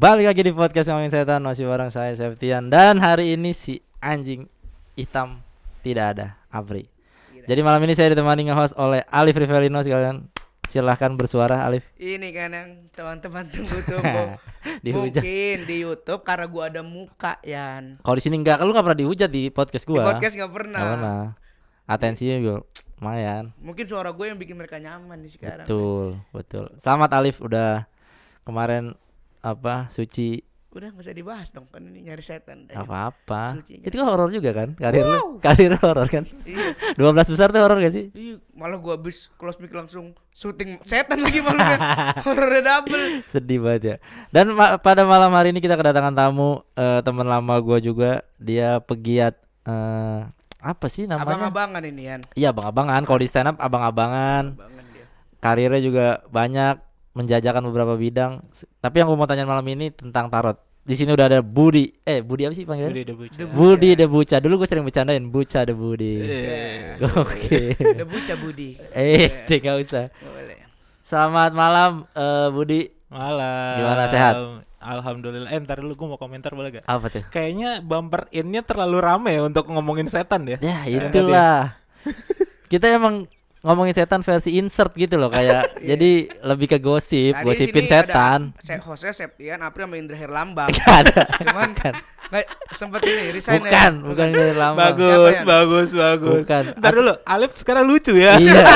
Balik lagi di podcast ngomongin setan masih bareng saya Septian dan hari ini si anjing hitam tidak ada Apri. Jadi malam ini saya ditemani nge-host oleh Alif Rivelino sekalian. Silahkan bersuara Alif. Ini kan yang teman-teman tunggu-tunggu. Mungkin di YouTube karena gua ada muka Yan. Kalau di sini enggak, lu enggak pernah dihujat di podcast Di gua. podcast nggak pernah. Nggak pernah. Atensinya juga lumayan. Mungkin suara gue yang bikin mereka nyaman nih sekarang. Betul, betul. Selamat Alif udah kemarin apa suci Udah nggak usah dibahas dong kan ini nyari setan. apa-apa. Sucinya. Itu kan horor juga kan? Karir lu, Wow. karir horor kan? Iya. 12 besar tuh horor gak sih? Iya, malah gua habis close mic langsung syuting setan lagi malamnya. Horornya double. Sedih banget ya. Dan ma- pada malam hari ini kita kedatangan tamu eh, teman lama gua juga. Dia pegiat eh, apa sih namanya? Abang-abangan ini Yan. Iya, abang-abangan. Kalau di stand up abang-abangan. Abangan dia. Karirnya juga banyak menjajakan beberapa bidang. Tapi yang gua mau tanya malam ini tentang tarot. Di sini udah ada Budi. Eh, Budi apa sih panggilan? Budi Debuca. Debu- Budi de Buca. Dulu gue sering bercandain Buca de Budi. Oke. Udah buca Budi. eh, tidak usah. Boleh. Selamat malam eh, Budi. Malam. Gimana, sehat? Alhamdulillah. Eh, ntar dulu gue mau komentar boleh gak? Apa tuh? Kayaknya bumper innya terlalu rame untuk ngomongin setan ya. Ya itulah. Kita emang ngomongin setan versi insert gitu loh kayak jadi lebih ke gosip, Tadi gosipin sini setan. Ada se hostnya Septian, April sama Indra Herlambang. Gak ada. Cuman nggak sempet ini resign Bukan, ya. bukan dari lama. Bagus, Siapa, Yan? bagus, bagus. Bukan. Ntar dulu, Alif sekarang lucu ya. Iya,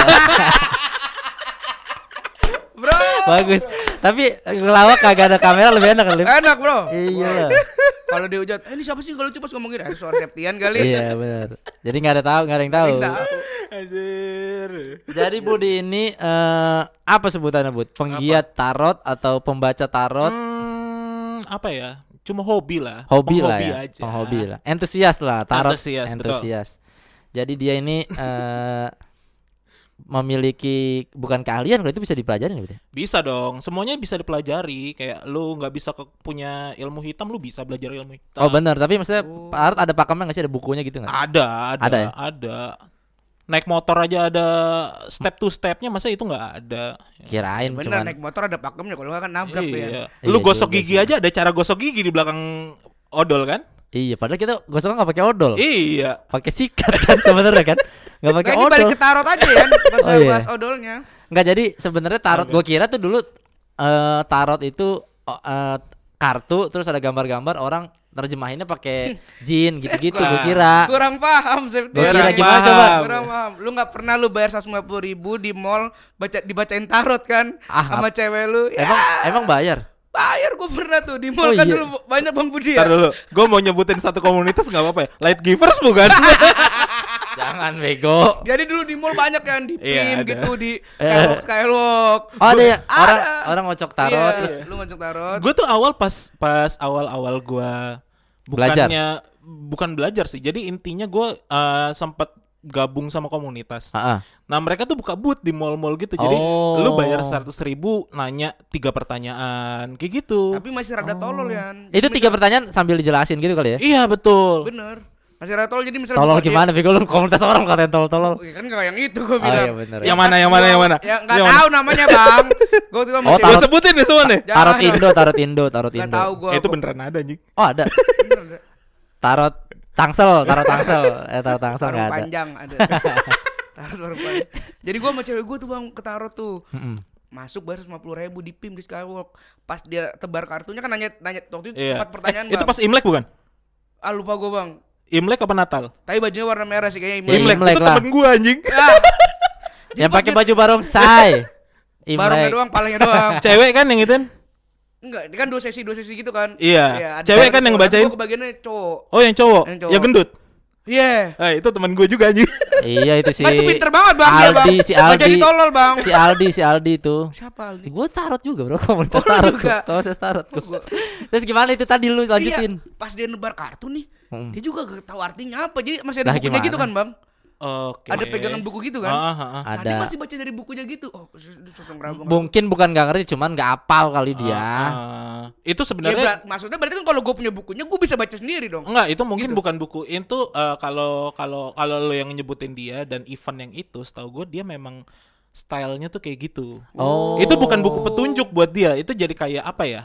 Bro. bagus. Tapi ngelawak kagak ada kamera lebih enak kali. Enak, Bro. Iya. Kalau dihujat, eh, ini siapa sih kalau lucu pas ngomongin eh, suara Septian kali. Iya benar. Jadi nggak ada tahu, nggak ada yang tahu. Anjir. Jadi Budi ini eh apa sebutannya Bud? Penggiat tarot atau pembaca tarot? Hmm, apa ya? Cuma hobi lah. hobi lah ya, aja. penghobi lah, entusias lah, tarot Antusias, betul. entusias. Jadi dia ini eh memiliki bukan keahlian kalau itu bisa dipelajarin gitu. Bisa dong, semuanya bisa dipelajari. Kayak lu nggak bisa ke- punya ilmu hitam, lu bisa belajar ilmu hitam. Oh benar, tapi maksudnya Oh. ada pakemnya nggak sih ada bukunya gitu nggak? Ada, ada, Ada ya? ada. Naik motor aja ada step to stepnya, masa itu nggak ada? Kirain Bener cuman naik motor ada pakemnya kalau nggak kan nabrak tuh ya. Iya. Iya Lu gosok juga gigi sih. aja ada cara gosok gigi di belakang odol kan? iya padahal kita gosoknya nggak pakai odol, Iya. pakai sikat kan sebenarnya kan, nggak pakai Nah, ini balik odol. ke tarot aja ya, bahas, Oh, iya. bahas odolnya. Nggak jadi sebenarnya tarot gue kira tuh dulu eh tarot itu eh, kartu terus ada gambar-gambar orang terjemahinnya pakai jin gitu-gitu gue kira. Kurang paham Septian. Gua kira Kurang gimana paham. coba? Kurang paham. Lu nggak pernah lu bayar 150 ribu di mall baca dibacain tarot kan Ah, sama cewek lu. Ya, Emang emang bayar? bayar gue pernah tuh di mall Oh, kan iya. dulu banyak Bang Budi ya. Ntar dulu, gue mau nyebutin satu komunitas nggak apa-apa ya? Light Givers bukan? Jangan bego. Jadi dulu di mall banyak kan di Iya, pin ada. gitu di skywalk skywalk. Oh ada ya Ada. orang orang ngocok tarot Iya, terus lu ngajak tarot. gue tuh awal pas pas awal-awal gue Belajar. bukannya bukan belajar sih. Jadi intinya gue eh, sempat gabung sama komunitas. Ah. Nah mereka tuh buka booth di mall-mall gitu. Jadi Oh. lu bayar seratus ribu nanya tiga pertanyaan kayak gitu. Tapi masih rada tolol ya. Itu tiga pertanyaan sambil dijelasin gitu kali ya? Iya betul. Bener. Masih tolol jadi misalnya Tolol gimana? Bego lu komunitas orang katain tolol-tolol. Oh, iya kan kayak yang itu gue Oh bilang. iya bener. Yang mana yang mana yang mana? Ya Yang mana? tahu namanya bang. Gue tuh Oh, tarot. sebutin deh semua nih. Tarot Indo, tarot Indo, tarot Indo. tahu gue. Eh, itu beneran ada anjing. Oh ada. Tarot Tangsel, tarot Tangsel. Eh tarot Tangsel Tarot nggak ada. panjang ada. tarot panjang. Jadi gue sama cewek gue tuh bang ke tarot tuh. Masuk bayar 50 ribu di PIM di Skywalk. Pas dia tebar kartunya kan nanya nanya waktu itu Iya. empat pertanyaan Eh, itu pas Imlek bukan? Ah lupa gue bang. Imlek apa Natal? Tapi bajunya warna merah sih kayaknya Ya, Imlek. Imlek itu lah. temen gue anjing. Ya. Yang pakai baju barongsai. Barongnya Imlek. doang, palanya doang. Cewek kan yang itu? Enggak, ini kan dua sesi dua sesi gitu kan. Iya. ada Cewek kan yang ngebacain? Gua kebagiannya cowok. Oh yang cowok, Yang cowok. yang gendut. Iya. Eh itu temen gue juga anjing. Iya itu si Kan itu pinter banget bang bang. Aldi, si Nggak Aldi. jadi tolol bang. Si Aldi, si Aldi itu. Siapa Aldi? Gue tarot juga bro, komunitas Oh, tarot juga? Komunitas tarot gua. Terus gimana itu tadi lu lanjutin? Iya, pas dia nebar kartu nih, Hmm. dia juga gak tahu artinya apa. Jadi masih ada Lah, bukunya gimana? gitu kan, Bang? Oke. Ada pegangan buku gitu kan? Ah, ah, ah. Nah, dia Ada. masih baca dari bukunya gitu. Oh, ragu. Mungkin bukan gak ngerti, cuman gak apal kali dia. Ah, itu Ya, sebenarnya berat- maksudnya berarti kan kalau gue punya bukunya, gue bisa baca sendiri dong. enggak itu mungkin Gitu. bukan buku itu eh, kalau kalau kalau lo yang nyebutin dia dan event yang itu setahu gue dia memang stylenya tuh kayak gitu. Oh. Itu bukan buku petunjuk buat dia, itu jadi kayak apa ya?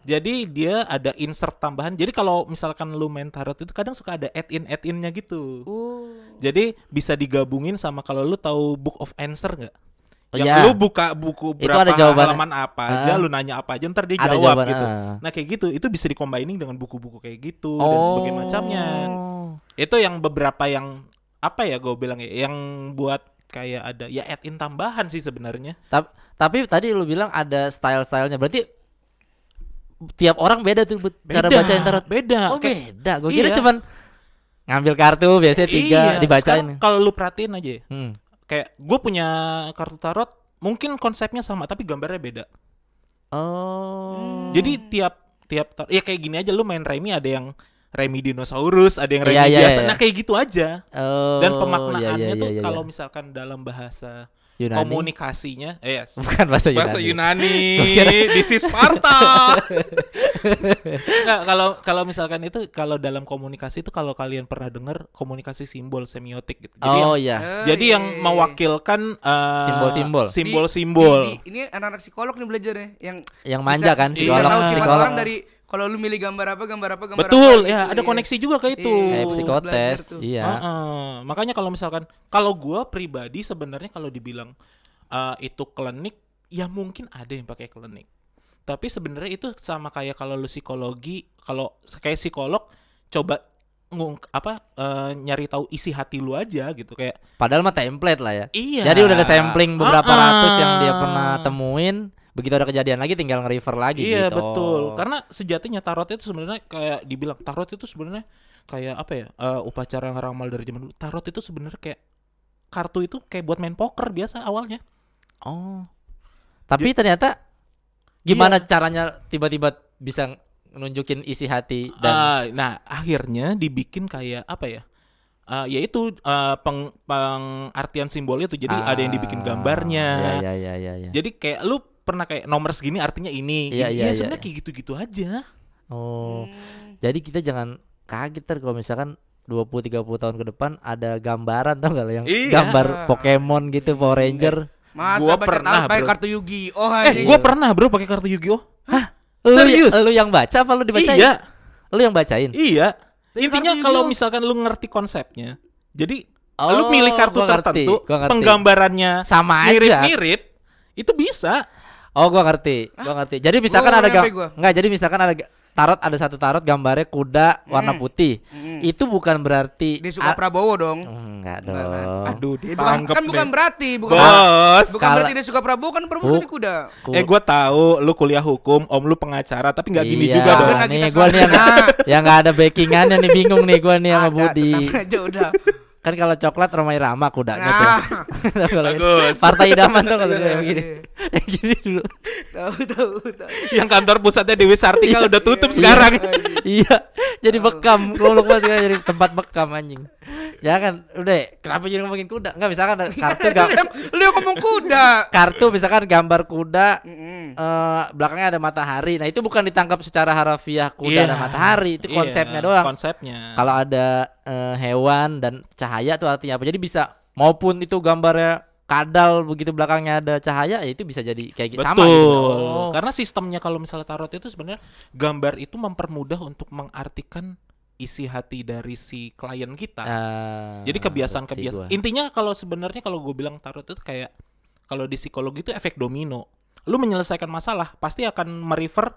Jadi dia ada insert tambahan. Jadi kalau misalkan lu main tarot itu kadang suka ada add-in add-innya gitu. Oh. Jadi bisa digabungin sama kalau lu tahu Book of Answer nggak? Oh, Yang iya. lu buka buku Itu berapa ada jawabannya. halaman apa aja, Ah. lu nanya apa aja, ntar dia Ada jawab jawaban, gitu. ah. Nah kayak gitu, itu bisa dikombining dengan buku-buku kayak gitu dan sebagainya macamnya. Oh. Itu yang beberapa yang apa ya gue bilang ya, yang buat kayak ada ya add-in tambahan sih sebenarnya. Tap- tapi tadi lu bilang ada style-stylenya. Berarti tiap orang beda tuh bet- cara Beda, bacain tarot. beda. Oh Kayak- beda. Gue kira Iya. cuman ngambil kartu biasanya tiga Iya, dibacain. Kalau lu perhatiin aja, Hmm. kayak gue punya kartu tarot, mungkin konsepnya sama tapi gambarnya beda. Oh. Jadi tiap tiap tar- ya kayak gini aja lu main Remi ada yang Remi dinosaurus, ada yang Remi Iya, iya, biasa. iya. Nah kayak gitu aja. Oh, Dan iya, pemaknaannya iya, tuh iya, iya. kalau misalkan dalam bahasa Yunani. komunikasinya, eh, yes. bukan bahasa Yunani. bahasa Yunani, this is Sparta. Nggak, kalau kalau misalkan itu kalau dalam komunikasi itu kalau kalian pernah dengar komunikasi simbol semiotik gitu. Jadi Oh yang, iya. Jadi iya, yang iya, iya. mewakilkan eh, Simbol-simbol. Di- simbol-simbol. di- di- Ini anak-anak psikolog nih belajarnya yang Yang manja bisa- kan Iya. Bisa psikolog. tahu sifat psikolog. orang dari kalau lu milih gambar apa, gambar apa, gambar Betul, apa. ya gitu, ada iya. koneksi juga ke itu. Iya, Kayak psikotes. Iya. Heeh. Makanya kalau misalkan kalau gua pribadi sebenarnya kalau dibilang eh, itu klinik, ya mungkin ada yang pakai klinik. Tapi sebenarnya itu sama kayak kalau lu psikologi, kalau kayak psikolog coba ngung apa eh, nyari tahu isi hati lu aja gitu kayak Padahal mah template lah ya. iya. Jadi udah ada sampling beberapa Heeh. ratus yang dia pernah temuin. Begitu ada kejadian lagi tinggal nge-refer lagi Iya gitu. betul. Karena sejatinya tarot itu sebenarnya kayak dibilang tarot itu sebenarnya kayak apa ya? eh, upacara ramal dari zaman dulu. Tarot itu sebenarnya kayak kartu itu kayak buat main poker biasa awalnya. Oh. Tapi ternyata gimana caranya tiba-tiba bisa nunjukin isi hati dan Ah, nah, akhirnya dibikin kayak apa ya? Ah, yaitu eh, peng, pengartian simbolnya tuh. Jadi ada yang dibikin Ah, gambarnya. Iya iya iya iya. Jadi kayak lu pernah kayak nomor segini artinya ini. Iya, iya, ya iya, sebenarnya iya. kayak gitu-gitu aja. Oh. Hmm. Jadi kita jangan kaget ter kalau misalkan 20 30 tahun ke depan ada gambaran tau gak lo yang Iya. gambar Pokemon gitu Power Ranger. Masa Gua baca pernah, pakai kartu Yu-Gi-Oh Eh, anjing. gue pernah bro pakai kartu Yu-Gi-Oh. Lu, Serius? lu yang baca apa lu dibacain? Iya, Lu yang bacain? iya. Intinya kalau misalkan lu ngerti konsepnya, jadi Oh, lu milih kartu gua ngerti, tertentu, gua ngerti. penggambarannya Sama aja. mirip-mirip, itu bisa. Oh, gua ngerti. Gua ngerti. Jadi misalkan Gua ada enggak, jadi misalkan ada tarot ada satu tarot gambarnya kuda warna Hmm. putih. Hmm. Itu bukan berarti Dia suka Prabowo dong. Enggak Enggak kan? dong. Aduh, Ya, bukan, kan bukan berarti, bukan Bos. bukan Kalau- berarti dia suka Prabowo kan Prabowo tadi kuda. Ku- Eh gua tahu lu kuliah hukum, om lu pengacara, tapi nggak gini Iya, juga dong. Nih gua nih yang enggak ada backingannya nih bingung nih gua nih sama Budi. aja udah. Kan kalau coklat Romai Rama kudanya tuh. Nah, Kalau ini Bagus. Partai idaman tuh kalau Iya, kayak begini. iya. Yang gini dulu. tahu tahu tahu. Yang kantor pusatnya Dewi Sartika udah tutup Iya, sekarang. iya, jadi bekam. Goblok banget ya, jadi tempat bekam anjing. Jangan, udah. Kenapa jadi ngomongin kuda? Enggak misalkan kartu yang, lu yang ngomong kuda. kartu misalkan gambar kuda Mm-mm. eh belakangnya ada matahari. Nah, itu bukan ditangkap secara harafiah kuda Iya. ada matahari, itu konsepnya doang. Konsepnya. Kalau ada eh, hewan dan cahaya tuh artinya apa? Jadi bisa maupun itu gambarnya kadal begitu belakangnya ada cahaya ya itu bisa jadi kayak gitu Betul. sama gitu. Oh. Karena sistemnya kalau misalnya tarot itu sebenarnya gambar itu mempermudah untuk mengartikan isi hati dari si klien kita. Ah, Jadi kebiasaan-kebiasaan. gua. Intinya kalau sebenarnya kalau gue bilang tarot itu kayak kalau di psikologi itu efek domino. Lu menyelesaikan masalah pasti akan merefer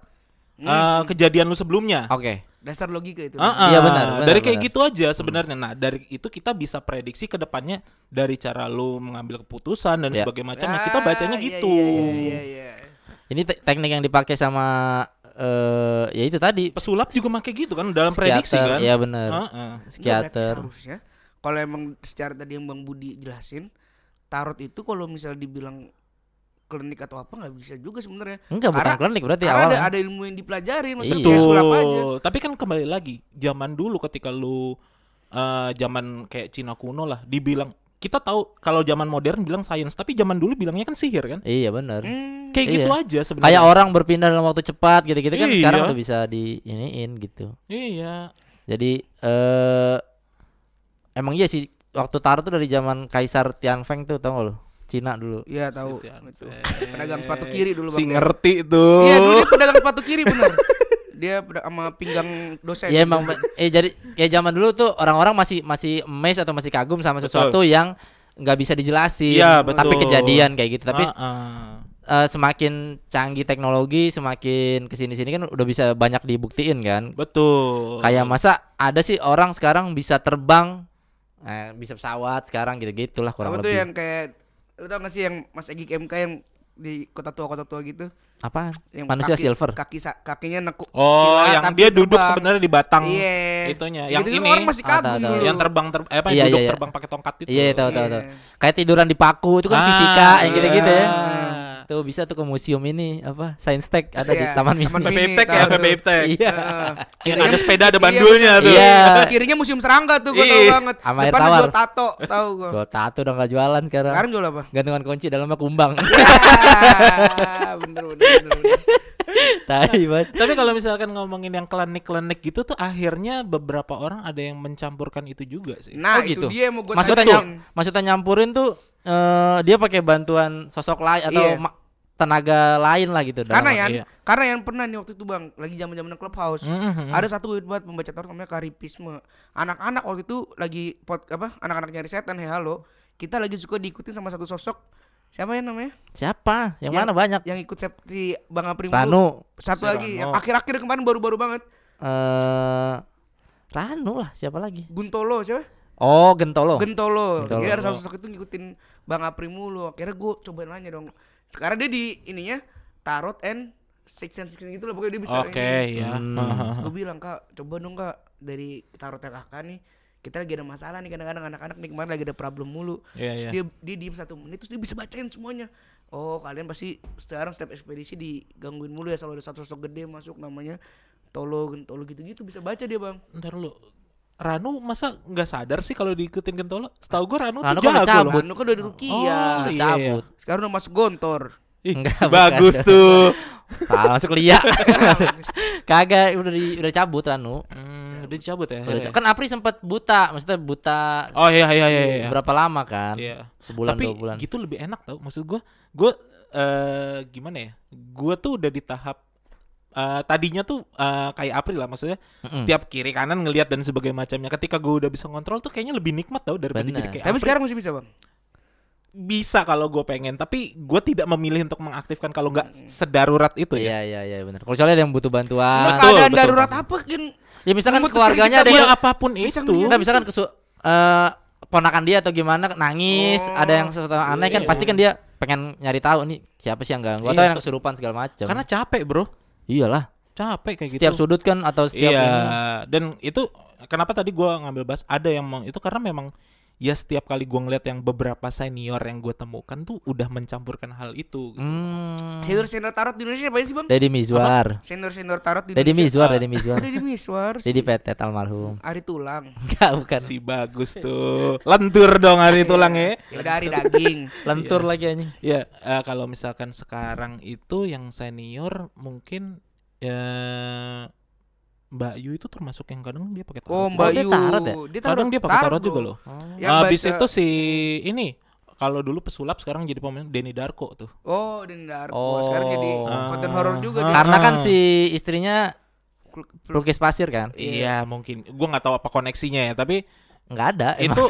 Hmm. uh, kejadian lu sebelumnya. Oke. Dasar logika itu. Ah, Iya, ah. benar, benar, dari kayak benar. gitu aja sebenarnya. Nah, dari itu kita bisa prediksi ke depannya dari cara lu mengambil keputusan dan Ya. sebagainya macamnya. Ah, Kita bacanya iya, gitu. Iya, iya, iya, iya. Ini te- teknik yang dipakai sama eh ya itu tadi Pesulap juga make gitu kan dalam prediksi kan. Iya benar. Enggak, berarti Psikiater. seharusnya kalau emang secara tadi yang Bang Budi jelasin tarot itu kalau misal dibilang klinik atau apa nggak bisa juga sebenarnya. Enggak bukan Karena- klinik berarti Karena ada, ada ilmu yang dipelajari maksudnya Iya. sulap aja. Tapi kan kembali lagi, zaman dulu ketika lu eh, zaman kayak Cina kuno lah, dibilang kita tahu kalau zaman modern bilang sains, tapi zaman dulu bilangnya kan sihir kan? Iya benar. Hmm. Kayak Iya. gitu aja sebenarnya. Kayak orang berpindah dalam waktu cepat gitu-gitu kan Iya. sekarang udah bisa di iniin gitu. Iya. Jadi eh emang iya sih waktu tarot tuh dari zaman Kaisar Tianfeng tuh tau gak lu? Cina dulu. Iya tahu. Feng. Pedagang sepatu kiri dulu Si Bang. ngerti tuh. Iya dulu dia pedagang sepatu kiri bener. dia sama pinggang dosen. Ya emang eh jadi ya zaman dulu tuh orang-orang masih masih amazed atau masih kagum sama sesuatu yang nggak bisa dijelasin. Iya, Tapi betul. kejadian kayak gitu. Tapi Ah, eh, semakin canggih teknologi, semakin ke sini-sini kan udah bisa banyak dibuktiin kan. betul. Kayak masa ada sih orang sekarang bisa terbang, eh, bisa pesawat sekarang gitu-gitulah kurang Apa tuh lebih. yang kayak lu tau gak sih yang Mas Egi KMK yang di kota tua kota tua gitu Apaan? yang Manusia kaki- silver. kaki kakinya nekuk Oh, sila, yang tapi dia duduk terbang. sebenarnya di batang iya itunya. Yang Gitu-gitu ini orang masih kagum tahu, tahu. dulu yang terbang ter eh, apa Iya, duduk iya, iya. terbang pakai tongkat itu. Iya, tahu tahu Iya. tahu. Kayak tiduran di paku itu kan Ah, fisika yang iya. gitu-gitu ya. Tuh bisa tuh ke museum ini apa? Science Tech ada di Iya, Taman Mini. Taman Mini. PPIPTEK ya, tuh. PPIPTEK. Iya. Ada sepeda ada Iya, bandulnya tuh. Iya. kirinya museum serangga tuh gue tau Iya. banget Sama air tawar. jual tato tahu gue Gua tato udah nggak jualan sekarang. sekarang jual apa Gantungan kunci dalamnya kumbang. bener bener bener, bener. Tai banget. Tapi kalau misalkan ngomongin yang klinik-klinik gitu tuh akhirnya beberapa orang ada yang mencampurkan itu juga sih. nah Oh, itu gitu. dia yang mau gue Maksudnya maksudnya nyampurin tuh eh dia pakai bantuan sosok lain atau Iya. tenaga lain lah gitu. karena ya iya. karena yang pernah nih waktu itu bang lagi zaman zaman clubhouse Mhm. ada satu buat pembaca tarot namanya karipisme anak-anak waktu itu lagi pot apa anak-anak nyari setan hei halo kita lagi suka diikutin sama satu sosok siapa ya namanya Siapa? Yang, Yang- mana banyak? yang ikut si bang Aprim Ranu. satu Si lagi Rano. yang akhir-akhir kemarin baru-baru banget Eh Ranu lah, siapa lagi? Guntolo siapa Oh, Gentolo. Gentolo. Gentolo. Jadi ada satu sosok itu ngikutin Bang Apri mulu. Akhirnya gue coba nanya dong. Sekarang dia di ininya tarot and six and six gitu lah pokoknya dia bisa. Oke, ya. Hmm. gue bilang kak, coba dong kak dari tarotnya kakak nih. Kita lagi ada masalah nih kadang-kadang anak-anak nih kemarin lagi ada problem mulu. Iya, Terus iya. dia dia diem satu menit terus dia bisa bacain semuanya. Oh kalian pasti sekarang setiap ekspedisi digangguin mulu ya selalu ada satu sosok gede masuk namanya Tolo Gentolo gitu-gitu bisa baca dia bang. Ntar lu. Ranu masa nggak sadar sih kalau diikutin Gentolo? Setahu gue Ranu, Ranu tuh kan udah jago loh. cabut. Ranu kan udah di Rukia. Oh, Udah iya, cabut. Sekarang udah masuk gontor. Ih, Enggak, bukan. bagus tuh. Salah masuk Lia. Kagak udah di, udah cabut Ranu. Hmm, udah dicabut ya. Udah akhirnya? ca- kan Apri sempat buta, maksudnya buta Oh iya iya iya iya. berapa lama kan? Iya. Sebulan Tapi dua bulan. gitu lebih enak tau. Maksud gue, gue eh gimana ya? Gue tuh udah di tahap eh, tadinya tuh eh, kayak April lah maksudnya Mm-mm. tiap kiri kanan ngelihat dan sebagainya macamnya. Ketika gue udah bisa ngontrol tuh kayaknya lebih nikmat tau daripada Bener. jadi kayak Tapi April. sekarang masih bisa bang. bisa kalau gue pengen, tapi gue tidak memilih untuk mengaktifkan kalau nggak sedarurat itu ya. Iya iya iya benar. Kalau soalnya ada yang butuh bantuan. Nah, Betul, keadaan betul. darurat apa kan? Ya misalkan Memutuskan keluarganya ada Ya yang apa pun bisa itu. Enggak misalkan kesu eh ponakan dia atau gimana nangis, Oh, ada yang sesuatu aneh kan iya. pasti kan dia pengen nyari tahu nih siapa sih yang ganggu atau Iya, yang kesurupan segala macam. Karena capek bro, iyalah, capek kayak setiap gitu. sudut kan atau setiap iya, ini. dan itu kenapa tadi gua ngambil bahas ada yang mau itu karena memang ya setiap kali gua ngeliat yang beberapa senior yang gue temukan tuh udah mencampurkan hal itu. Gitu. Hmm. Senior senior tarot di Indonesia apa sih bang? Deddy Mizwar. Senior senior tarot di Deddy Indonesia. Mizwar, Deddy Mizwar. Deddy Miswar. Deddy Petet almarhum. Ari tulang. Enggak, bukan. Si bagus tuh, lentur dong hari tulang ya. Ya udah Ari daging. Lentur lagi anjing. Ya eh, kalau misalkan sekarang itu yang senior mungkin ya Mbak Yu itu termasuk yang kadang dia pakai tarot. Oh juga. Mbak dia Yu. tarot ya? Dia kadang dia pakai tarot juga bro. loh. Yang Habis baca- itu si ini kalau dulu pesulap sekarang jadi pemain Denny Darko tuh. Oh Dendar. Oh. Sekarang jadi konten Ah. horor juga Ah. dia. Karena kan si istrinya Pel- pel- pelukis pasir kan? Iya mungkin. Gua nggak tahu apa koneksinya ya tapi Enggak ada. emang. itu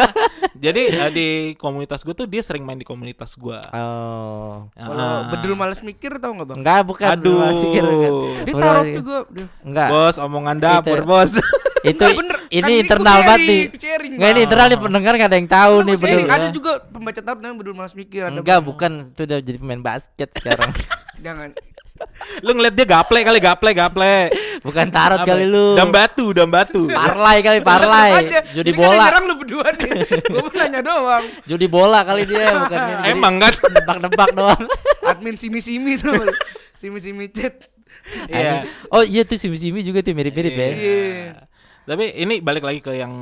jadi eh, di komunitas gue tuh dia sering main di komunitas gua. Oh. Kalau Ah. bedul males mikir tau nggak bang? Enggak, bukan. Aduh. Belum pikir, bukan. Dia pikir. juga. Dia. Enggak. Bos omongan dapur Itu- bos. Itu Nah, bener. ini Kan internal banget nih. Enggak ini internal nih pendengar enggak ada yang tahu Lu nih bener. Ada juga pembaca tarot namanya bedul malas mikir. Ada Enggak, Bang. bukan. Itu udah jadi pemain basket sekarang. Jangan. Lu ngeliat dia gaple kali gaple gaple. bukan tarot Apa? kali lu. Dam batu, dam batu. Parlay kali, parlay. Judi Ini kan bola. nyerang lu berdua nih. Gua mau nanya doang. Judi bola kali dia bukan Emang kan? Nebak-nebak doang. Admin simi-simi tuh. Simi-simi chat. Iya. Oh iya tuh simi-simi juga tuh mirip-mirip ya. Iya. Tapi ini balik lagi ke yang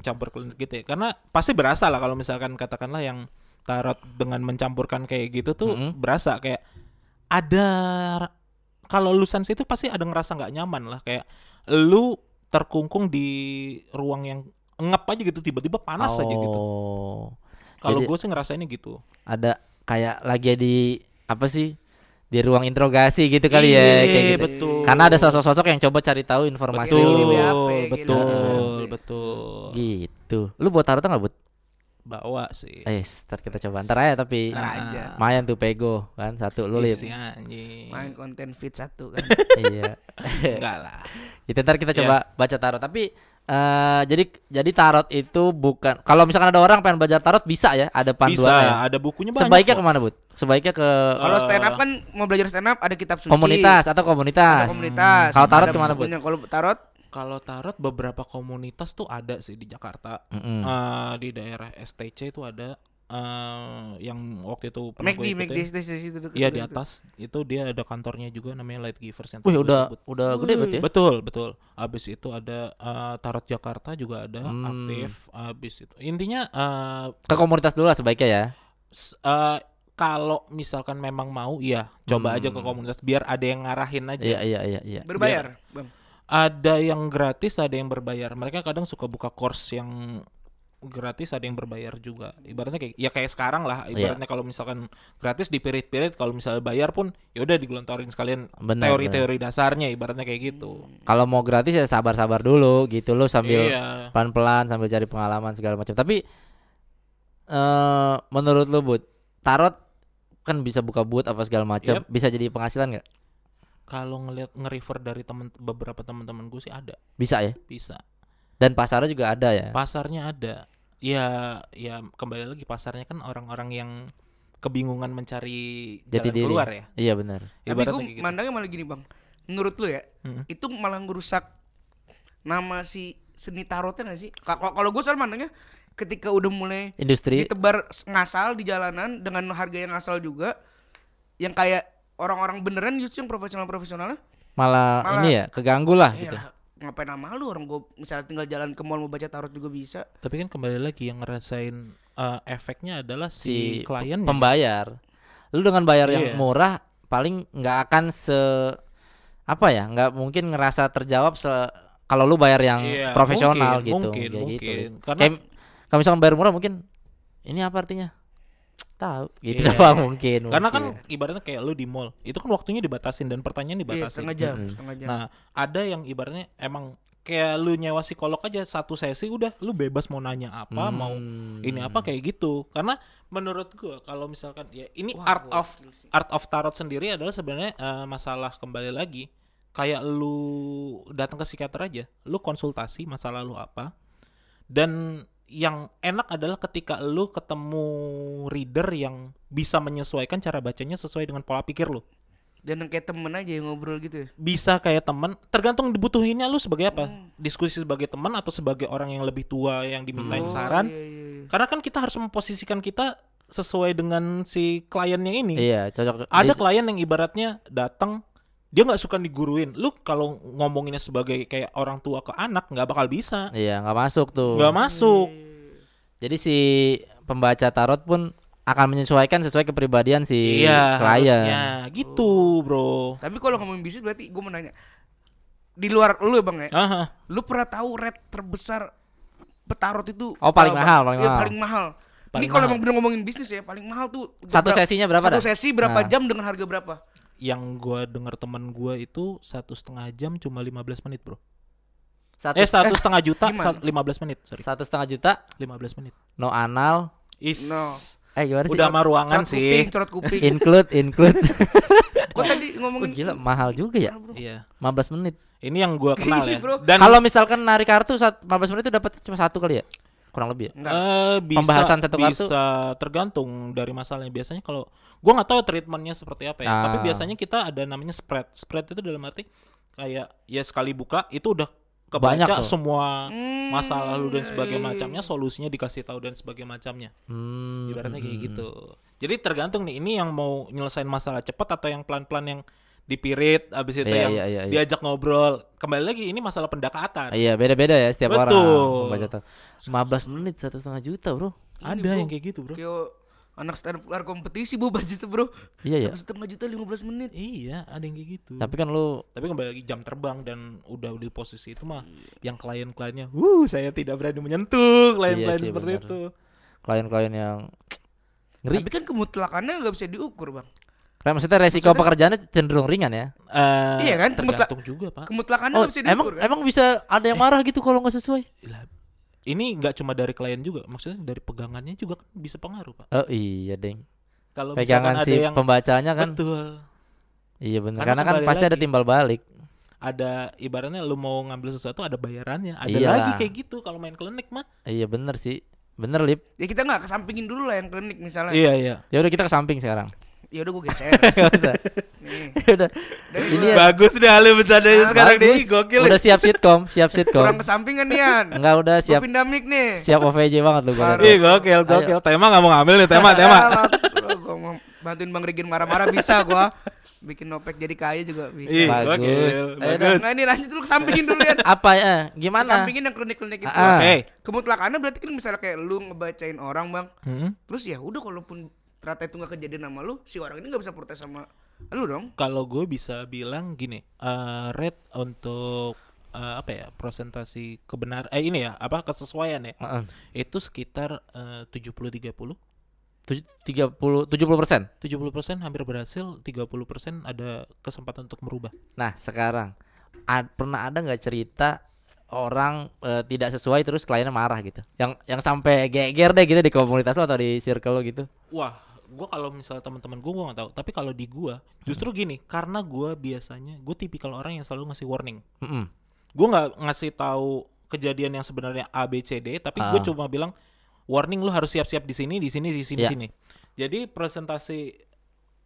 campur klinik gitu ya. Karena pasti berasa lah kalau misalkan katakanlah yang tarot dengan mencampurkan kayak gitu tuh Mm-mm. berasa kayak ada kalau lu sensitif pasti ada ngerasa nggak nyaman lah kayak lu terkungkung di ruang yang ngep aja gitu tiba-tiba panas aja gitu. Oh. Kalau gue sih ngerasainnya gitu. ada kayak lagi di apa sih di ruang interogasi gitu kali ya Iya, kayak gitu. betul. Karena ada sosok-sosok yang coba cari tahu informasi Betul. betul, Ini gini, betul, BAP. betul. gitu. Lu buat taruh nggak buat? Bawa sih. Eh, ntar kita coba ntar aja tapi Ntar aja. lumayan tuh pego kan satu lu lip. Main konten feed satu kan. iya. Enggak lah. Itu ntar kita coba baca tarot. Tapi eh jadi jadi tarot itu bukan kalau misalkan ada orang pengen belajar tarot bisa ya, ada Bisa, panduannya. ada bukunya banyak. Sebaiknya kok. ke mana, Bud? Sebaiknya ke Kalau Eh, stand up kan mau belajar stand up ada kitab suci. komunitas atau Ada komunitas. komunitas. Kalau tarot ada ke mana, Bud? Kalau tarot Kalau tarot beberapa komunitas tuh ada sih di Jakarta. Mm-mm. Eh, di daerah STC itu ada eh yang waktu itu pernah McD, gue McD ikutin. di situ dekat Iya di itu. atas itu dia ada kantornya juga namanya Light Givers yang Wih, udah sebut. udah gede berarti ya. Betul, betul. Abis itu ada eh, Tarot Jakarta juga ada Hmm. aktif. Abis itu intinya eh, Ke komunitas dulu lah sebaiknya ya. eh, kalau misalkan memang mau, iya coba aja ke Hmm. komunitas biar ada yang ngarahin aja. Iya iya iya iya. Berbayar, Bang. Ada yang gratis, ada yang berbayar. Mereka kadang suka buka course yang gratis, ada yang berbayar juga. Ibaratnya kayak ya kayak sekarang lah. Iya. Ibaratnya kalau misalkan gratis dipirit-pirit, kalau misalnya bayar pun ya udah digelontorin sekalian teori-teori dasarnya. Ibaratnya kayak gitu. Kalau mau gratis ya sabar-sabar dulu gitu lo sambil Iya. pelan-pelan sambil cari pengalaman segala macam. Tapi eh menurut lu Bud, tarot kan bisa buka booth apa segala macam, Yep. bisa jadi penghasilan nggak? Kalau ngelihat nge-refer dari temen beberapa teman-teman gue sih ada, Bisa ya. bisa. Dan pasarnya juga ada ya. Pasarnya ada. Ya, ya kembali lagi pasarnya kan orang-orang yang kebingungan mencari Jati jalan diri. keluar ya. Iya benar. Tapi gue gitu. mandangnya malah gini, Bang. Menurut lu ya, Hmm. itu malah ngerusak nama si seni tarotnya gak sih? Ka- Kalau kalau gue soal mandangnya ketika udah mulai Industri ditebar ngasal di jalanan dengan harga yang ngasal juga yang kayak orang-orang beneran justru yang profesional-profesionalnya malah, Malah- ini ya keganggu lah gitu. lah, ngapain nama lu orang gue misalnya tinggal jalan ke mall mau baca tarot juga bisa Tapi kan kembali lagi yang ngerasain uh, efeknya adalah Si si, klien Pembayar. Lu dengan bayar yang Iya. murah paling nggak akan se apa ya? nggak mungkin ngerasa terjawab se kalau lu bayar yang Iya, profesional mungkin, gitu. mungkin, gitu. mungkin. Karena Kayak kalau misalkan bayar murah mungkin ini apa artinya? Tahu gitu Iya. doang mungkin. karena kan mungkin. ibaratnya kayak lu di mall, itu kan waktunya dibatasin dan pertanyaan iya dibatasin. setengah jam Mm-mm. setengah jam Nah, ada yang ibaratnya emang kayak lu nyewa psikolog aja satu sesi udah lu bebas mau nanya apa, mau Hmm. ini apa kayak gitu. Karena menurut gua kalau misalkan ya ini Wah, art of sih. art of tarot sendiri adalah sebenarnya eh, masalah kembali lagi kayak lu datang ke psikiater aja, lu konsultasi masa lalu apa. Dan yang enak adalah ketika lu ketemu reader yang bisa menyesuaikan cara bacanya sesuai dengan pola pikir lu. dan kayak temen aja yang ngobrol gitu ya Bisa kayak teman, tergantung dibutuhinnya lu sebagai apa? Hmm. Diskusi sebagai teman atau sebagai orang yang lebih tua yang Oh, dimintain saran. iya, iya, iya. Karena kan kita harus memposisikan kita sesuai dengan si kliennya ini. Iya, cocok. Ada klien yang ibaratnya datang dia nggak suka diguruin. Lu kalau ngomonginnya sebagai kayak orang tua ke anak nggak bakal bisa. Iya, nggak masuk tuh. Nggak masuk. Jadi si pembaca tarot pun akan menyesuaikan sesuai kepribadian si iya, klien. harusnya gitu, Bro. tapi kalau ngomongin bisnis berarti gue mau nanya di luar lu ya bang ya Aha. lu pernah tahu rate terbesar petarot itu Oh, paling berapa? mahal, paling Iya, mahal. paling mahal ini Paling kalau mahal. emang bener ngomongin bisnis ya paling mahal tuh Satu berapa- sesinya berapa satu dah? sesi berapa Nah. jam dengan harga berapa Yang gua dengar teman gua itu satu setengah jam cuma 15 menit, Bro. Satu, Eh satu setengah juta sa- 15 menit, sorry. satu setengah juta, 15 menit. no anal. Is. No. Eh gimana sih? Udah sama ruangan kuping sih. corot kuping include, include. kok tadi ngomongin gila, mahal juga ya. Iya. 15 menit. Ini yang gua kenal ya. Bro. Dan Kalau misalkan narik kartu saat 15 menit itu dapat cuma satu kali ya? Kurang lebih ya? Enggak. Eh, bisa, Pembahasan satu kartu? bisa tergantung dari masalahnya. Biasanya kalau gua nggak tahu treatmentnya seperti apa ya. Ah. Tapi biasanya kita ada namanya spread. Spread itu dalam arti kayak ya sekali buka itu udah Banyak kebaca tuh. semua Hmm, masa lalu dan sebagai iya, macamnya, solusinya dikasih tahu dan sebagai macamnya. Hmm. Ibaratnya kayak hmm, gitu. Jadi tergantung nih ini yang mau nyelesain masalah cepat atau yang pelan-pelan yang dipirit habis itu Iya, yang iya, iya, iya. diajak ngobrol. Kembali lagi ini masalah pendekatan. Iya, beda-beda ya setiap orang. Betul. Pembaca tarot. 15 menit satu setengah juta, Bro. Ini, Ada bro. yang kayak gitu, Bro. kayak anak stand up kompetisi bu budget bro Iya ya. satu setengah juta 15 menit Iya, ada yang kayak gitu. Tapi kan lu Tapi kembali lagi jam terbang dan udah di posisi itu mah Iya. yang klien-kliennya, wuh saya tidak berani menyentuh klien-klien Iya sih, seperti bener. itu. klien-klien yang ngeri. Tapi kan kemutlakannya nggak bisa diukur bang. Maksudnya resiko maksudnya- pekerjaannya cenderung ringan ya. Eh, Iya kan, tergantung juga pak Kemutlakannya Oh, bisa emang diukur kan. emang bisa ada yang marah gitu kalau nggak sesuai? Ini nggak cuma dari klien juga maksudnya dari pegangannya juga kan bisa pengaruh pak Oh iya, Deng. kalau Pegangan misalkan ada si yang pembacanya kan. betul Iya benar. Karena Karena kan pasti ada lagi. timbal balik. ada ibaratnya lu mau ngambil sesuatu ada bayarannya ada Iyalah. lagi kayak gitu kalau main klinik mah Iya bener sih. Bener lip. Ya kita nggak kesampingin dulu lah yang klinik misalnya. iya iya Ya udah kita ke samping sekarang. Ya udah gue geser. Gak usah. Nih. Ya udah. Dari Ini gua ya- bagus deh Ale bercandanya Ah, sekarang Bagus. nih gokil Udah siap sitkom, siap kurang sitkom. kesampingan Nian. Enggak udah Gue siap pindah mic nih. siap OVJ banget lu gua. Parah. Ih gokil gokil tema nggak mau ngambil nih tema tema gue mau bantuin Bang Rigin marah-marah bisa gua. Bikin nopek jadi kaya juga bisa. Ih, Bagus. Ayo bagus. Nah ini lanjut dulu kesampingin dulu ya. Apa ya? Gimana? Kesampingin yang klinik-klinik itu. Ah. Oke. Kemutlakannya berarti kan misalnya kayak lu ngebacain orang bang. Hmm. Terus ya udah kalaupun ternyata itu nggak kejadian sama lu, si orang ini nggak bisa protes sama lu dong. Kalau gue bisa bilang gini, eh rate untuk eh, apa ya presentasi kebenar eh ini ya apa kesesuaian ya Heeh. itu sekitar eh, 70-30 Tuj- 30 70 persen. 70% hampir berhasil 30% ada kesempatan untuk merubah Nah sekarang ad- pernah ada nggak cerita orang eh, tidak sesuai terus kliennya marah gitu? Yang yang sampai geger deh gitu di komunitas lo atau di circle lo gitu? wah gue kalau misalnya teman-teman gue gue nggak tahu tapi kalau di gue justru gini karena gue biasanya gue tipikal orang yang selalu ngasih warning Mm-mm. gue nggak ngasih tahu kejadian yang sebenarnya A B C D tapi gue Ah. cuma bilang warning lu harus siap-siap di sini di sini di sini di sini jadi presentasi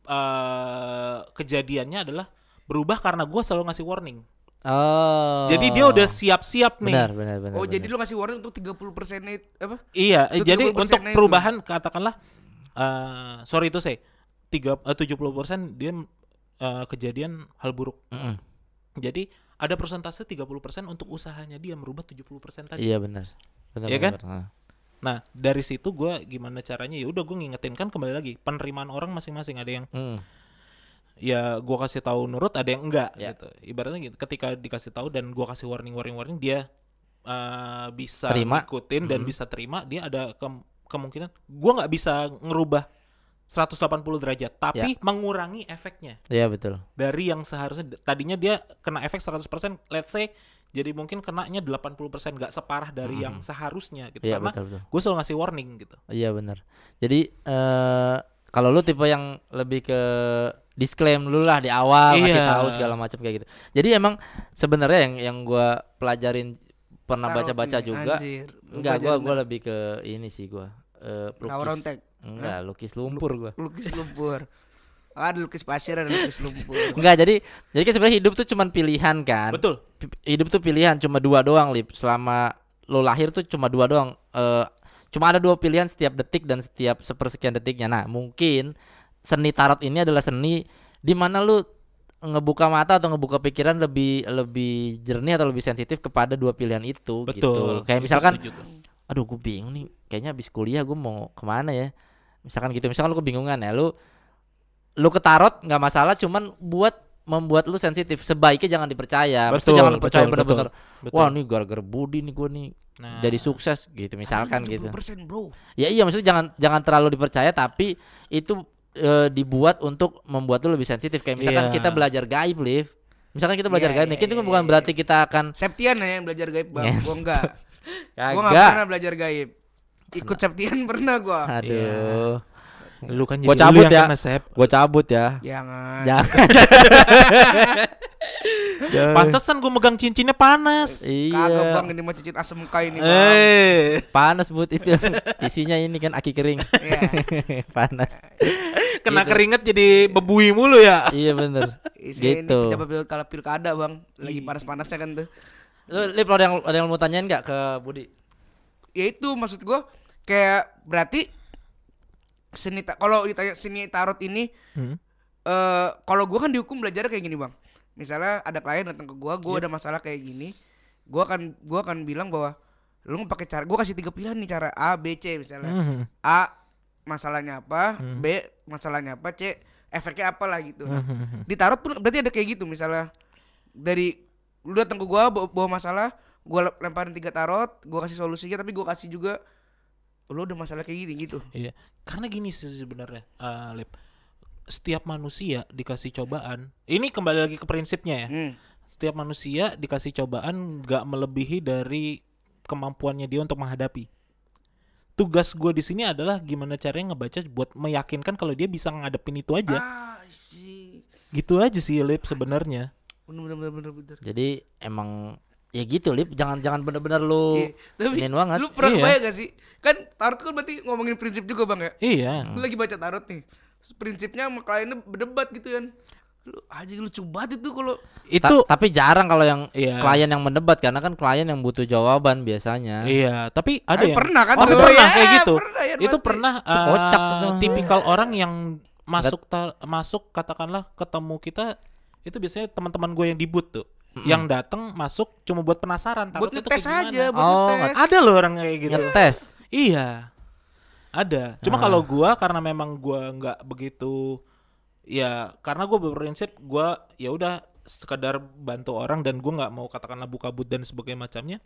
eh kejadiannya adalah berubah karena gue selalu ngasih warning Oh. jadi dia udah siap-siap nih benar benar benar. Oh jadi benar. lu ngasih warning untuk 30 persen apa? iya jadi 30% untuk -nya itu. perubahan katakanlah eh sorry itu saya tiga eh, 70% dia eh, kejadian hal buruk Mm-mm. jadi ada persentase 30% untuk usahanya dia merubah 70% tadi Iya benar. Benar Iya kan? benar. Ah. Nah dari situ gua gimana caranya ya udah gue ngingetin kan kembali lagi penerimaan orang masing-masing ada yang Mm. ya gua kasih tahu nurut ada yang enggak Ya. gitu ibaratnya gitu ketika dikasih tahu dan gua kasih warning warning warning dia eh, bisa Terima. ngikutin dan Mhm. bisa terima dia ada kem- kemungkinan gua nggak bisa ngerubah 180 derajat tapi mengurangi efeknya Iya betul. dari yang seharusnya tadinya dia kena efek 100% let's say jadi mungkin kenanya 80% nggak separah dari yang seharusnya gitu Iya karena betul betul. gue selalu ngasih warning gitu Iya benar. Jadi eh kalau lu tipe yang lebih ke disclaim dulu lah di awal Iya. tahu segala macam kayak gitu. Jadi emang sebenarnya yang yang gua pelajarin pernah baca-baca juga. Anjir. Enggak, gua gua lebih ke ini sih gua. Eh Power lukis. Enggak, lukis lumpur gua. lukis lumpur. Ah, ada lukis pasir ada lukis lumpur. Enggak, jadi jadi kan sebenarnya hidup tuh cuman pilihan kan. betul Hidup tuh pilihan cuma dua doang, Lip. Selama lo lahir tuh cuma dua doang. Eh cuma ada dua pilihan setiap detik dan setiap sepersekian detiknya. Nah, mungkin seni tarot ini adalah seni di mana lu ngebuka mata atau ngebuka pikiran lebih lebih jernih atau lebih sensitif kepada dua pilihan itu gitu. betul. Kayak Itu misalkan setuju aduh gue bingung nih kayaknya habis kuliah gue mau ke mana ya? Misalkan gitu misalkan lu kebingungan ya lu lu ke tarot nggak masalah cuman buat membuat lu sensitif. Sebaiknya jangan dipercaya. Betul, jangan percaya bener-bener wah nih gara-gara Budi nih gue nih Nah, jadi sukses gitu misalkan gitu. 70%, Bro. ya iya maksudnya jangan jangan terlalu dipercaya tapi itu eh, dibuat untuk membuat lu lebih sensitif kayak misalkan Iya. kita belajar gaib live misalkan kita belajar Iya, gaib nih iya, itu iya, bukan iya. berarti kita akan Septian ya yang belajar gaib, Bang. Ngentot. Gua enggak. Gua enggak pernah belajar gaib. Ikut Septian pernah gua. aduh lu kan Gua jadi cabut lu yang ya. kena sep gue cabut ya Jangan. jangan pantesan gue megang cincinnya panas iya Kagak Bang ini mah cicit asem kai ini, Bang. eh panas but itu isinya ini kan aki kering Iya. panas kena Gitu. keringet jadi bebui mulu ya iya bener Isinya Gitu. ini pil kalau pilkada, Bang. Lagi panas-panasnya kan tuh. lu lip ada yang ada yang mau tanyain nggak ke Budi ya itu maksud gua kayak berarti seni kalau ditanya seni tarot ini Hmm. eh kalau gua kan dihukum belajar kayak gini bang misalnya ada klien datang ke gua gua ada masalah kayak gini gua akan gua akan bilang bahwa lu pakai cara gua kasih tiga pilihan nih cara A B C misalnya Mhm. A masalahnya apa Hmm. B masalahnya apa C efeknya apa lah gitu nah, Mhm. di tarot pun berarti ada kayak gitu misalnya dari lu datang ke gua bawa, bawa masalah gua lem- lemparin tiga tarot gua kasih solusinya tapi gua kasih juga lo udah masalah kayak gini gitu. Iya, karena gini sih sebenarnya, eh, Lip. Setiap manusia dikasih cobaan, ini kembali lagi ke prinsipnya ya. Hmm. Setiap manusia dikasih cobaan nggak melebihi dari kemampuannya dia untuk menghadapi. Tugas gue di sini adalah gimana caranya ngebaca buat meyakinkan kalau dia bisa ngadepin itu aja. Ah, sih. Gitu aja sih, Lip sebenarnya. Bener bener bener bener. Jadi emang ya gitu lip jangan jangan bener-bener lu Iya, Tapi banget. lu pernah Iya. bayang gak sih? Kan tarot kan berarti ngomongin prinsip juga bang ya. Iya. Lu lagi baca tarot nih. Terus Prinsipnya sama kliennya berdebat gitu kan. Lu aja lucu banget itu kalau Ta- Itu tapi jarang kalau yang Iya. klien yang mendebat karena kan klien yang butuh jawaban biasanya. Iya, tapi ada Tapi yang pernah kan Oh, tuh? pernah Ya, kayak gitu. pernah ya, itu pasti. pernah Itu kocak eh, tipikal orang yang masuk ta- masuk katakanlah ketemu kita itu biasanya teman-teman gue yang di booth tuh. Yang datang masuk cuma buat penasaran buat ngetes kayak aja, buat Oh, ngetes. Ada loh orang kayak gitu. Ngetes. Iya. Ada. Cuma Ah. kalau gua karena memang gua nggak begitu ya karena gue berprinsip gua ya udah sekedar bantu orang dan gua nggak mau katakanlah buka but dan sebagainya macamnya.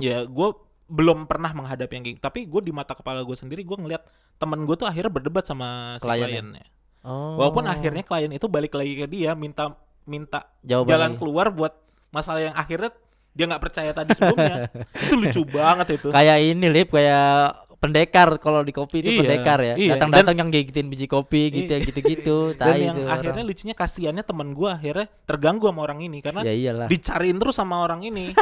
Ya gua belum pernah menghadapi yang kayak gitu. Tapi gue di mata kepala gue sendiri gue ngeliat temen gue tuh akhirnya berdebat sama si Kliennya. kliennya. Oh. Walaupun akhirnya klien itu balik lagi ke dia minta minta Jawaban jalan lagi. keluar buat masalah yang akhirnya dia nggak percaya tadi sebelumnya. itu lucu banget itu. kayak ini lip kayak pendekar kalau di kopi itu Iya, pendekar ya. iya. Datang-datang yang gigitin biji kopi gitu Iya. ya gitu-gitu. Dan Tai yang itu akhirnya orang. lucunya kasihannya teman gua akhirnya terganggu sama orang ini karena ya iyalah. dicariin terus sama orang ini.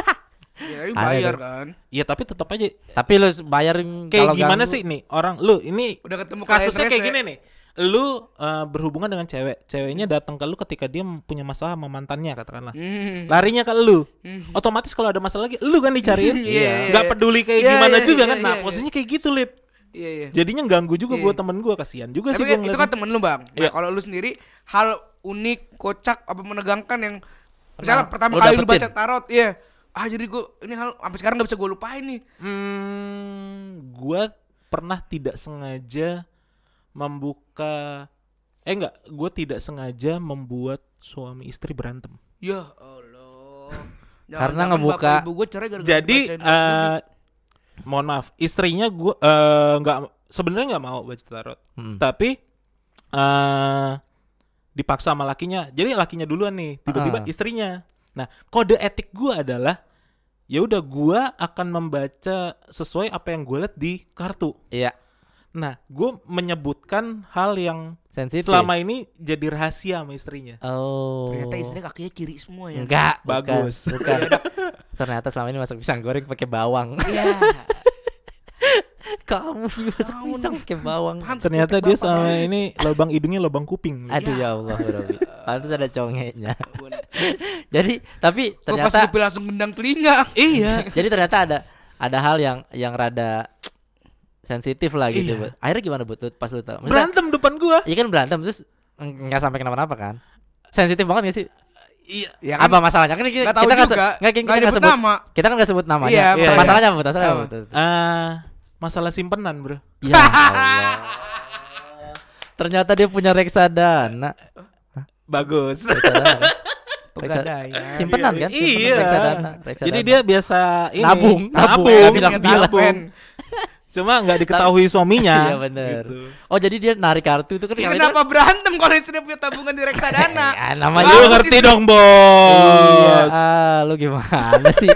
Ya, bayar tuh. kan. ya tapi tetap aja Tapi lu bayarin kayak kalau gimana ganggu. sih nih orang lu ini Udah ketemu kasusnya kayak gini nih. Lu eh, berhubungan dengan cewek, ceweknya datang ke lu ketika dia punya masalah sama mantannya katakanlah. Hmm. Larinya ke lu. Hmm. Otomatis kalau ada masalah lagi lu kan dicariin. Iya, Nggak peduli kayak Iya, gimana iya, juga iya, kan. Nah, iya, posisinya kayak gitu, Lip. Iya iya. Jadinya ganggu juga Iya. buat temen gua kasihan juga sih Tapi gua kan itu kan temen lu bang. Nah, Iya. kalau lu sendiri hal unik, kocak, apa menegangkan yang misalnya Pernah pertama lu kali lu baca tarot, iya. Ah jadi gua ini hal sampai sekarang nggak bisa gua lupain nih. Hmm, gua pernah tidak sengaja membuka eh enggak, gua tidak sengaja membuat suami istri berantem. Ya Allah. Karena Jangan-jangan ngebuka- ibu gua cerai gara-gara Jadi eh mohon maaf, istrinya gua eh enggak sebenarnya nggak mau baca tarot. Hmm. Tapi eh dipaksa sama lakinya. Jadi lakinya duluan nih, tiba-tiba Ah. istrinya. Nah, kode etik gua adalah ya udah gua akan membaca sesuai apa yang gue lihat di kartu. Iya, Nah, gue menyebutkan hal yang sensitif. selama ini jadi rahasia sama istrinya. Oh. Ternyata istrinya kakinya kiri semua ya. Enggak, bukan, Bagus. Bukan. Ternyata selama ini masak pisang goreng pakai bawang. Iya. Kamu masak Tahu pisang pakai bawang. Pantes Ternyata dia bapak selama ya. ini lubang hidungnya lubang kuping. Aduh Ya. ya Allah, Robi. Pantes ada congeknya. Jadi, tapi pas ternyata ngupil langsung gendang telinga. Iya. jadi ternyata ada ada hal yang yang rada sensitif lah gitu. Iya. Akhirnya gimana lu- pas lu tahu? Maksudnya, Berantem depan gua. Iya kan berantem terus nggak sampai kenapa-napa kan? Sensitif banget gak sih? Iya. Ya apa masalahnya? Kan kita, Nggak kita nggak kita Nggak sebut nama. kita kan nggak sebut namanya. Iya, betul. masalahnya apa? Masalahnya apa? Apa? Betul. Eh, masalah simpenan, Bro. Ya Allah. Ternyata dia punya reksadana. Bagus. Reksadana. Pegadaian. Simpenan kan? Simpenan, Iya. reksadana, reksadana. Jadi dia biasa ini Nabung, nabung. nabung, nabung. Cuma nggak diketahui suaminya. Iya bener. Gitu. Oh jadi dia narik kartu itu kan Ya, itu kenapa berantem kalau istrinya punya tabungan di reksadana? Ya, namanya Lu ngerti itu. dong, Iya, Bos. ah, lu gimana sih?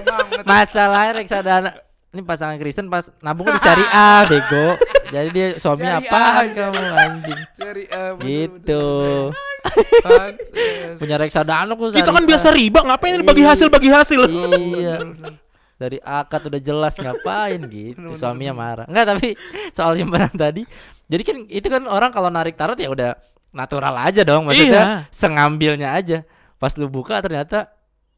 Masalahnya reksadana ini pasangan Kristen pas nabungnya di syariah, bego. Jadi dia suaminya Syariah aja. kamu anjing? Betul, Gitu. Punya reksadana kok Itu kan syariah. biasa riba, ngapain bagi Iya. hasil bagi hasil? Iya. Dari akad udah jelas ngapain gitu. Suaminya marah. Enggak tapi soal simpanan tadi. Jadi kan itu kan orang kalau narik tarot ya udah natural aja dong. Maksudnya Iya. sengambilnya aja. Pas lu buka ternyata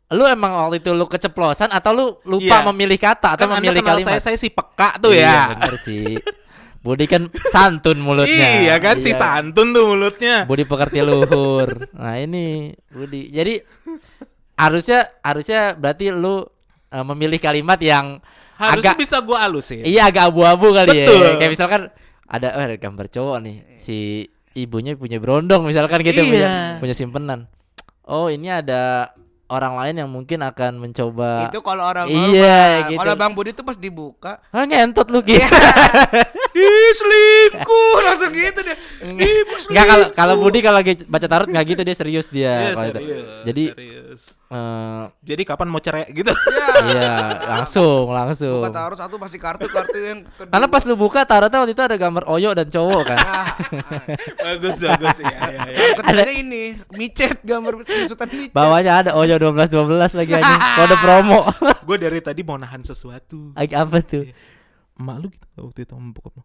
lu emang waktu itu lu keceplosan atau lu lupa Iya. memilih kata atau Kan Anda memilih kenal kalimat. saya, saya si peka tuh Iya, ya. bener sih. Budi kan santun mulutnya. Iya kan si Iya. santun tuh mulutnya. Budi pekerti luhur. Nah ini Budi. Jadi harusnya harusnya berarti lu eh, memilih kalimat yang Harusnya agak bisa gua alusin. iya agak abu-abu kali Betul. ya. Kayak misalkan ada oh, ada gambar cowok nih si ibunya punya berondong misalkan gitu punya, Iya. punya simpenan. Oh ini ada orang lain yang mungkin akan mencoba Itu kalau orang Iya, gitu. Kalau Bang Budi tuh pas dibuka, ah ngentot lu gitu. ih selingkuh langsung gitu deh. Ih, bos Enggak kalau kalau Budi kalau lagi baca tarot nggak gitu dia serius dia Iya, kalau itu. serius, Jadi serius. eh, Jadi kapan mau cerai gitu? Ya. iya langsung langsung. Buka taruh satu pasti kartu kartu yang kedua. Karena pas lu buka tarotnya waktu itu ada gambar Oyo dan cowok kan. Ah, bagus bagus ya ya ya. ketuanya ini micet gambar screenshotan micet. Bawahnya ada Oyo 12 12 lagi anjing. Kode promo. Gue dari tadi mau nahan sesuatu. Lagi apa tuh? Emak lu gitu waktu itu sama bokap lu.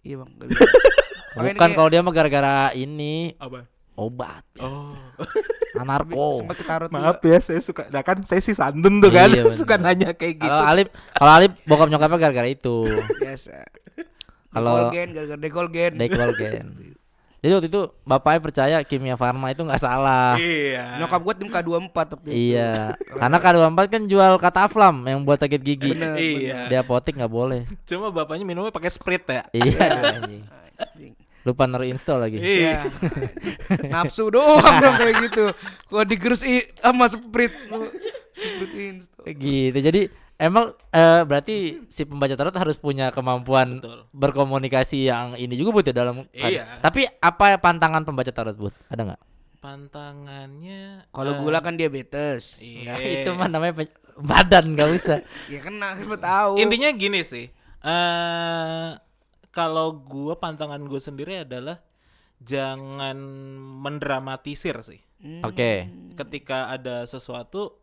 Iya bang. Bukan kalau dia mah gara-gara ini Apa? obat. Oh. Anarko. Sempat ketarut Maaf ya saya suka nah kan saya sih santun tuh kan Iya, suka nanya kayak gitu. Kalau Alip, kalau Alip bokap nyokapnya gara-gara itu. biasa. Kalau- Dekolgen gara-gara dekolgen. Dekolgen. Jadi waktu itu bapaknya percaya kimia farma itu nggak salah. Iya. Nyokap gua tim K24 tapi. Iya. Karena K24 kan jual kataflam yang buat sakit gigi. Bener, Iya. Di apotek nggak boleh. Cuma bapaknya minumnya pakai Sprite ya. Iya. anjing. Anjing. Lupa naruh install lagi. Iya. Nafsu doang dong kayak gitu. Gua digerus sama sprite. Sprite insto. Kayak Gitu. Jadi emang eh, berarti si pembaca tarot harus punya kemampuan Betul. berkomunikasi yang ini juga buat ya dalam. Iya. Tapi apa pantangan pembaca tarot buat? Ada nggak? Pantangannya Kalau eh, gula kan diabetes. Iya. Nggak, itu mah namanya pe- badan nggak usah. Ya kena siapa tahu. Intinya gini sih. Eh kalau gua pantangan gue sendiri adalah jangan mendramatisir sih. Hmm. Oke. Ketika ada sesuatu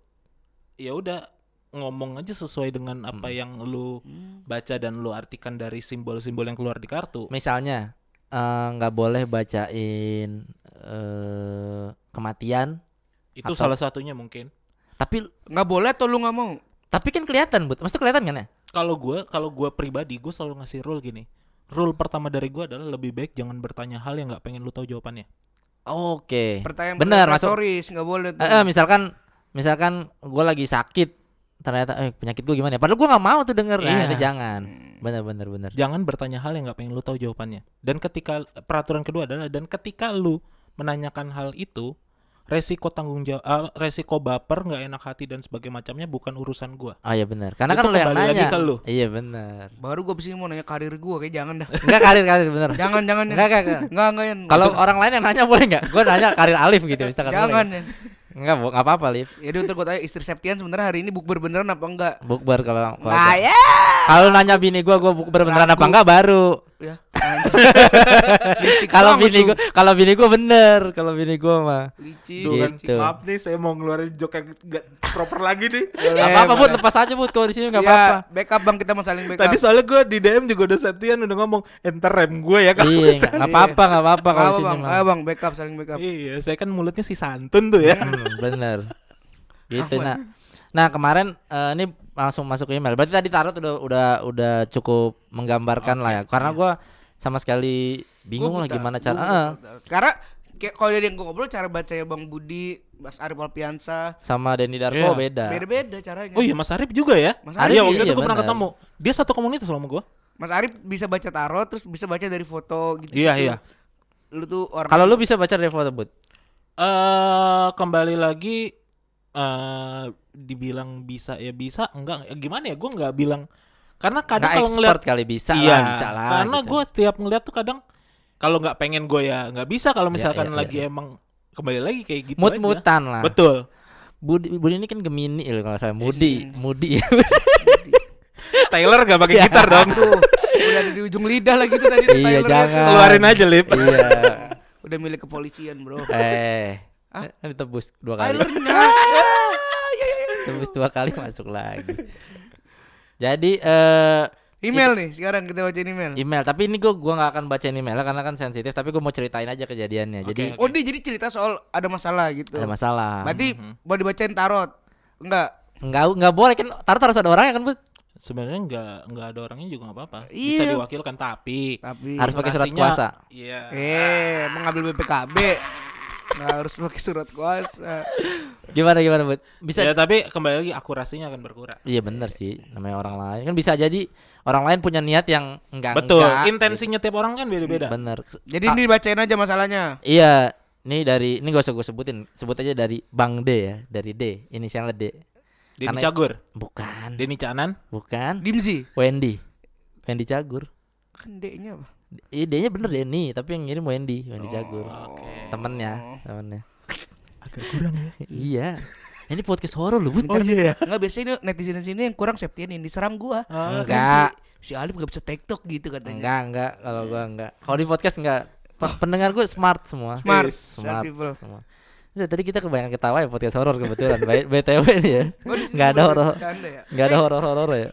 ya udah ngomong aja sesuai dengan apa yang lu baca dan lu artikan dari simbol-simbol yang keluar di kartu. Misalnya eh, nggak boleh bacain eh, kematian, Itu Atau- salah satunya mungkin. tapi Nggak boleh atau lu nggak mau? tapi kan kelihatan, Bud. Maksudnya kelihatan kan ya? Kalau gua kalau gua pribadi gue selalu ngasih rule gini. Rule pertama dari gua adalah lebih baik jangan bertanya hal yang nggak pengen lu tahu jawabannya. Oke. Pertanyaan Benar, masuk. nggak boleh tuh. Eh, eh, misalkan misalkan gue lagi sakit ternyata eh penyakit gue gimana ya? Padahal gue nggak mau tuh denger. Nah, Iya. itu jangan. Bener bener bener. Jangan bertanya hal yang nggak pengen lu tahu jawabannya. Dan ketika peraturan kedua adalah dan ketika lu menanyakan hal itu, resiko tanggung jawab, eh, resiko baper, nggak enak hati dan sebagainya macamnya bukan urusan gua. Oh iya benar. Karena Itu kan lu yang lagi nanya. ke lu. Iya benar. Baru gua bisa mau nanya karir gua kayak jangan dah. Enggak karir karir bener. jangan jangan ya. Enggak enggak. enggak. Kalau orang lain yang nanya boleh nggak? Gue nanya karir Alif gitu misalkan. jangan boleh. ya. Enggak, Bu, enggak apa-apa, Lif. Jadi untuk gua tanya istri Septian sebenarnya hari ini bukber beneran apa enggak? Bukber kalau kalau Nah ya. kalau nanya bini gua gua bukber beneran apa enggak baru. Ya. Kalau bini gua kalau bini gua bener, kalau bini gua mah. Licik. Kan, Gitu. maaf nih saya mau ngeluarin joke yang gak proper lagi nih. Boleh, Enggak apa-apa, Bud, lepas aja, Bud. Kalau di sini enggak Ya, apa-apa. backup Bang kita mau saling backup. Tadi soalnya gue di DM juga udah Septian udah ngomong enter rem gue ya kalau Iya, apa-apa, enggak apa-apa kalau di Apa, sini Bang? mah. Ayo Bang, backup saling backup. Iya, saya kan mulutnya si santun tuh ya. Hmm, bener. Gitu nah. Nah, kemarin eh, ini langsung masuk ke email. Berarti tadi tarot udah udah udah cukup menggambarkan lah ya. Karena gua sama sekali bingung Gua lah gimana gua cara buta. Heeh. Karena kayak kalau dari yang gua ngobrol cara bacanya Bang Budi, Mas Arif Alpiansa, sama Denny Darko Iya. beda. beda-beda caranya. Oh iya Mas Arif juga ya? Mas Arif Iya waktu iya, itu gue pernah ketemu. Dia satu komunitas sama gue. Mas Arif bisa baca tarot terus bisa baca dari foto gitu. Iya, iya. Lu tuh orang Kalau lu bisa baca dari foto Bud? Eh kembali lagi eh dibilang bisa ya bisa enggak ya gimana ya gue nggak bilang karena kadang kalau ngeliat kali bisa iya lah, bisa lah. karena gitu. gue setiap ngeliat tuh kadang kalau nggak pengen gue ya nggak bisa kalau Iya, misalkan iya, lagi iya. emang kembali lagi kayak gitu aja. mut-mutan lah. betul Budi, Budi ini kan Gemini loh kalau saya Mudi, Mudi. Taylor gak pakai gitar dong Tuh, udah ada di ujung lidah lagi tuh tadi Iya, Tyler jangan. tuh. keluarin aja lip iya. Udah milik kepolisian, Bro. Eh, Hah? kan ditebus dua kali. Tylernya. Tebus dua kali masuk lagi. Jadi eh email nih, sekarang kita bacain email. email, tapi ini gua gua nggak akan bacain email karena kan sensitif, tapi gua mau ceritain aja kejadiannya. Jadi Oke. Oh, dia jadi cerita soal ada masalah gitu. ada masalah. Berarti Mhm. mau dibacain tarot. Enggak. Enggak enggak boleh kan taruh harus ada orangnya kan, Bud? sebenarnya nggak nggak ada orangnya juga nggak apa-apa bisa Iya. diwakilkan tapi Tapi Harus pakai surat kuasa. iya eh mengambil BPKB nggak harus pakai surat kuasa. Gimana gimana, Bud? Bisa ya tapi kembali lagi akurasinya akan berkurang Iya bener sih, namanya orang lain kan bisa jadi orang lain punya niat yang enggak betul enggak, intensinya tiap orang kan beda-beda Bener. Jadi ini dibacain aja masalahnya. Iya, Ini dari ini gak usah gue sebutin, sebut aja dari Bang D ya, dari D, inisialnya D. Denny Karena- Cagur, Bukan, Denny Canan. bukan. Dimzi. Wendy. Wendy Cagur. Kan D-nya apa? Idenya bener Denny, tapi yang ngirim Wendy, Wendy Cagur. Oke. Temennya, temennya. Agak kurang ya. iya. Ini podcast horor loh, Bud. Oh iya. Enggak biasanya ini netizen sini yang kurang Septian yang diserang gua. Enggak. Si Alif gak bisa TikTok gitu katanya. Enggak, enggak. Kalau gua enggak. Kalau di podcast enggak. Pe- Pendengar gue smart semua. Smart, Yes, smart smart people. semua. Udah tadi kita kebanyakan ketawa ya podcast horor kebetulan. BTW nih ya. Gua Enggak ada horor. bercanda ya. Enggak ada horor-horor ya.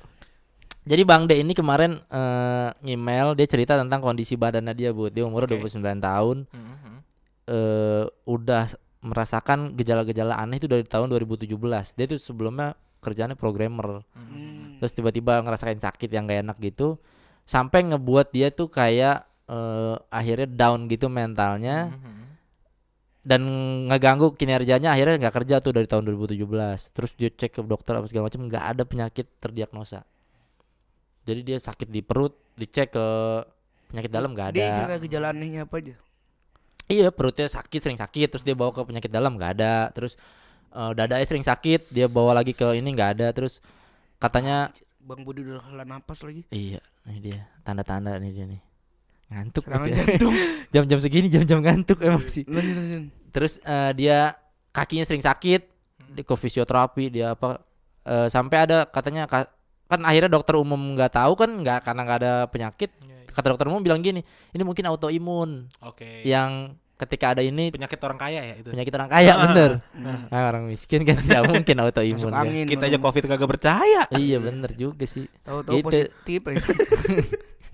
Jadi Bang D ini kemarin eh email dia cerita tentang kondisi badannya dia, Bu. Dia umurnya Oke. 29 tahun. Mhm. eh udah merasakan gejala-gejala aneh itu dari tahun 2017. Dia tuh sebelumnya kerjanya programmer. Hmm. Terus tiba-tiba ngerasain sakit yang gak enak gitu. Sampai ngebuat dia tuh kayak eh akhirnya down gitu mentalnya Mhm. dan ngeganggu kinerjanya akhirnya nggak kerja tuh dari tahun 2017. Terus dia cek ke dokter apa segala macam nggak ada penyakit terdiagnosa. Jadi dia sakit di perut, dicek ke penyakit dalam nggak ada. Dia cerita gejala anehnya apa aja? Iya perutnya sakit sering sakit terus dia bawa ke penyakit dalam nggak ada terus eh, dadanya sering sakit dia bawa lagi ke ini nggak ada terus katanya Bang Budi udah hela napas lagi. iya ini dia tanda-tanda ini dia nih ngantuk Serangan gitu ya. jantung. jam-jam segini jam-jam ngantuk emang sih Lanjut lanjut. terus eh, dia kakinya sering sakit di ke fisioterapi dia apa eh, sampai ada katanya ka- kan akhirnya dokter umum nggak tahu kan nggak karena nggak ada penyakit Iya, iya. kata dokter umum bilang gini ini mungkin autoimun Oke. yang ketika ada ini Penyakit orang kaya ya itu. penyakit orang kaya bener Hmm. nah, orang miskin kan nggak mungkin autoimun Masuk angin. Kita aja Covid kagak percaya. iya bener juga sih Tahu-tahu Gitu. positif ya.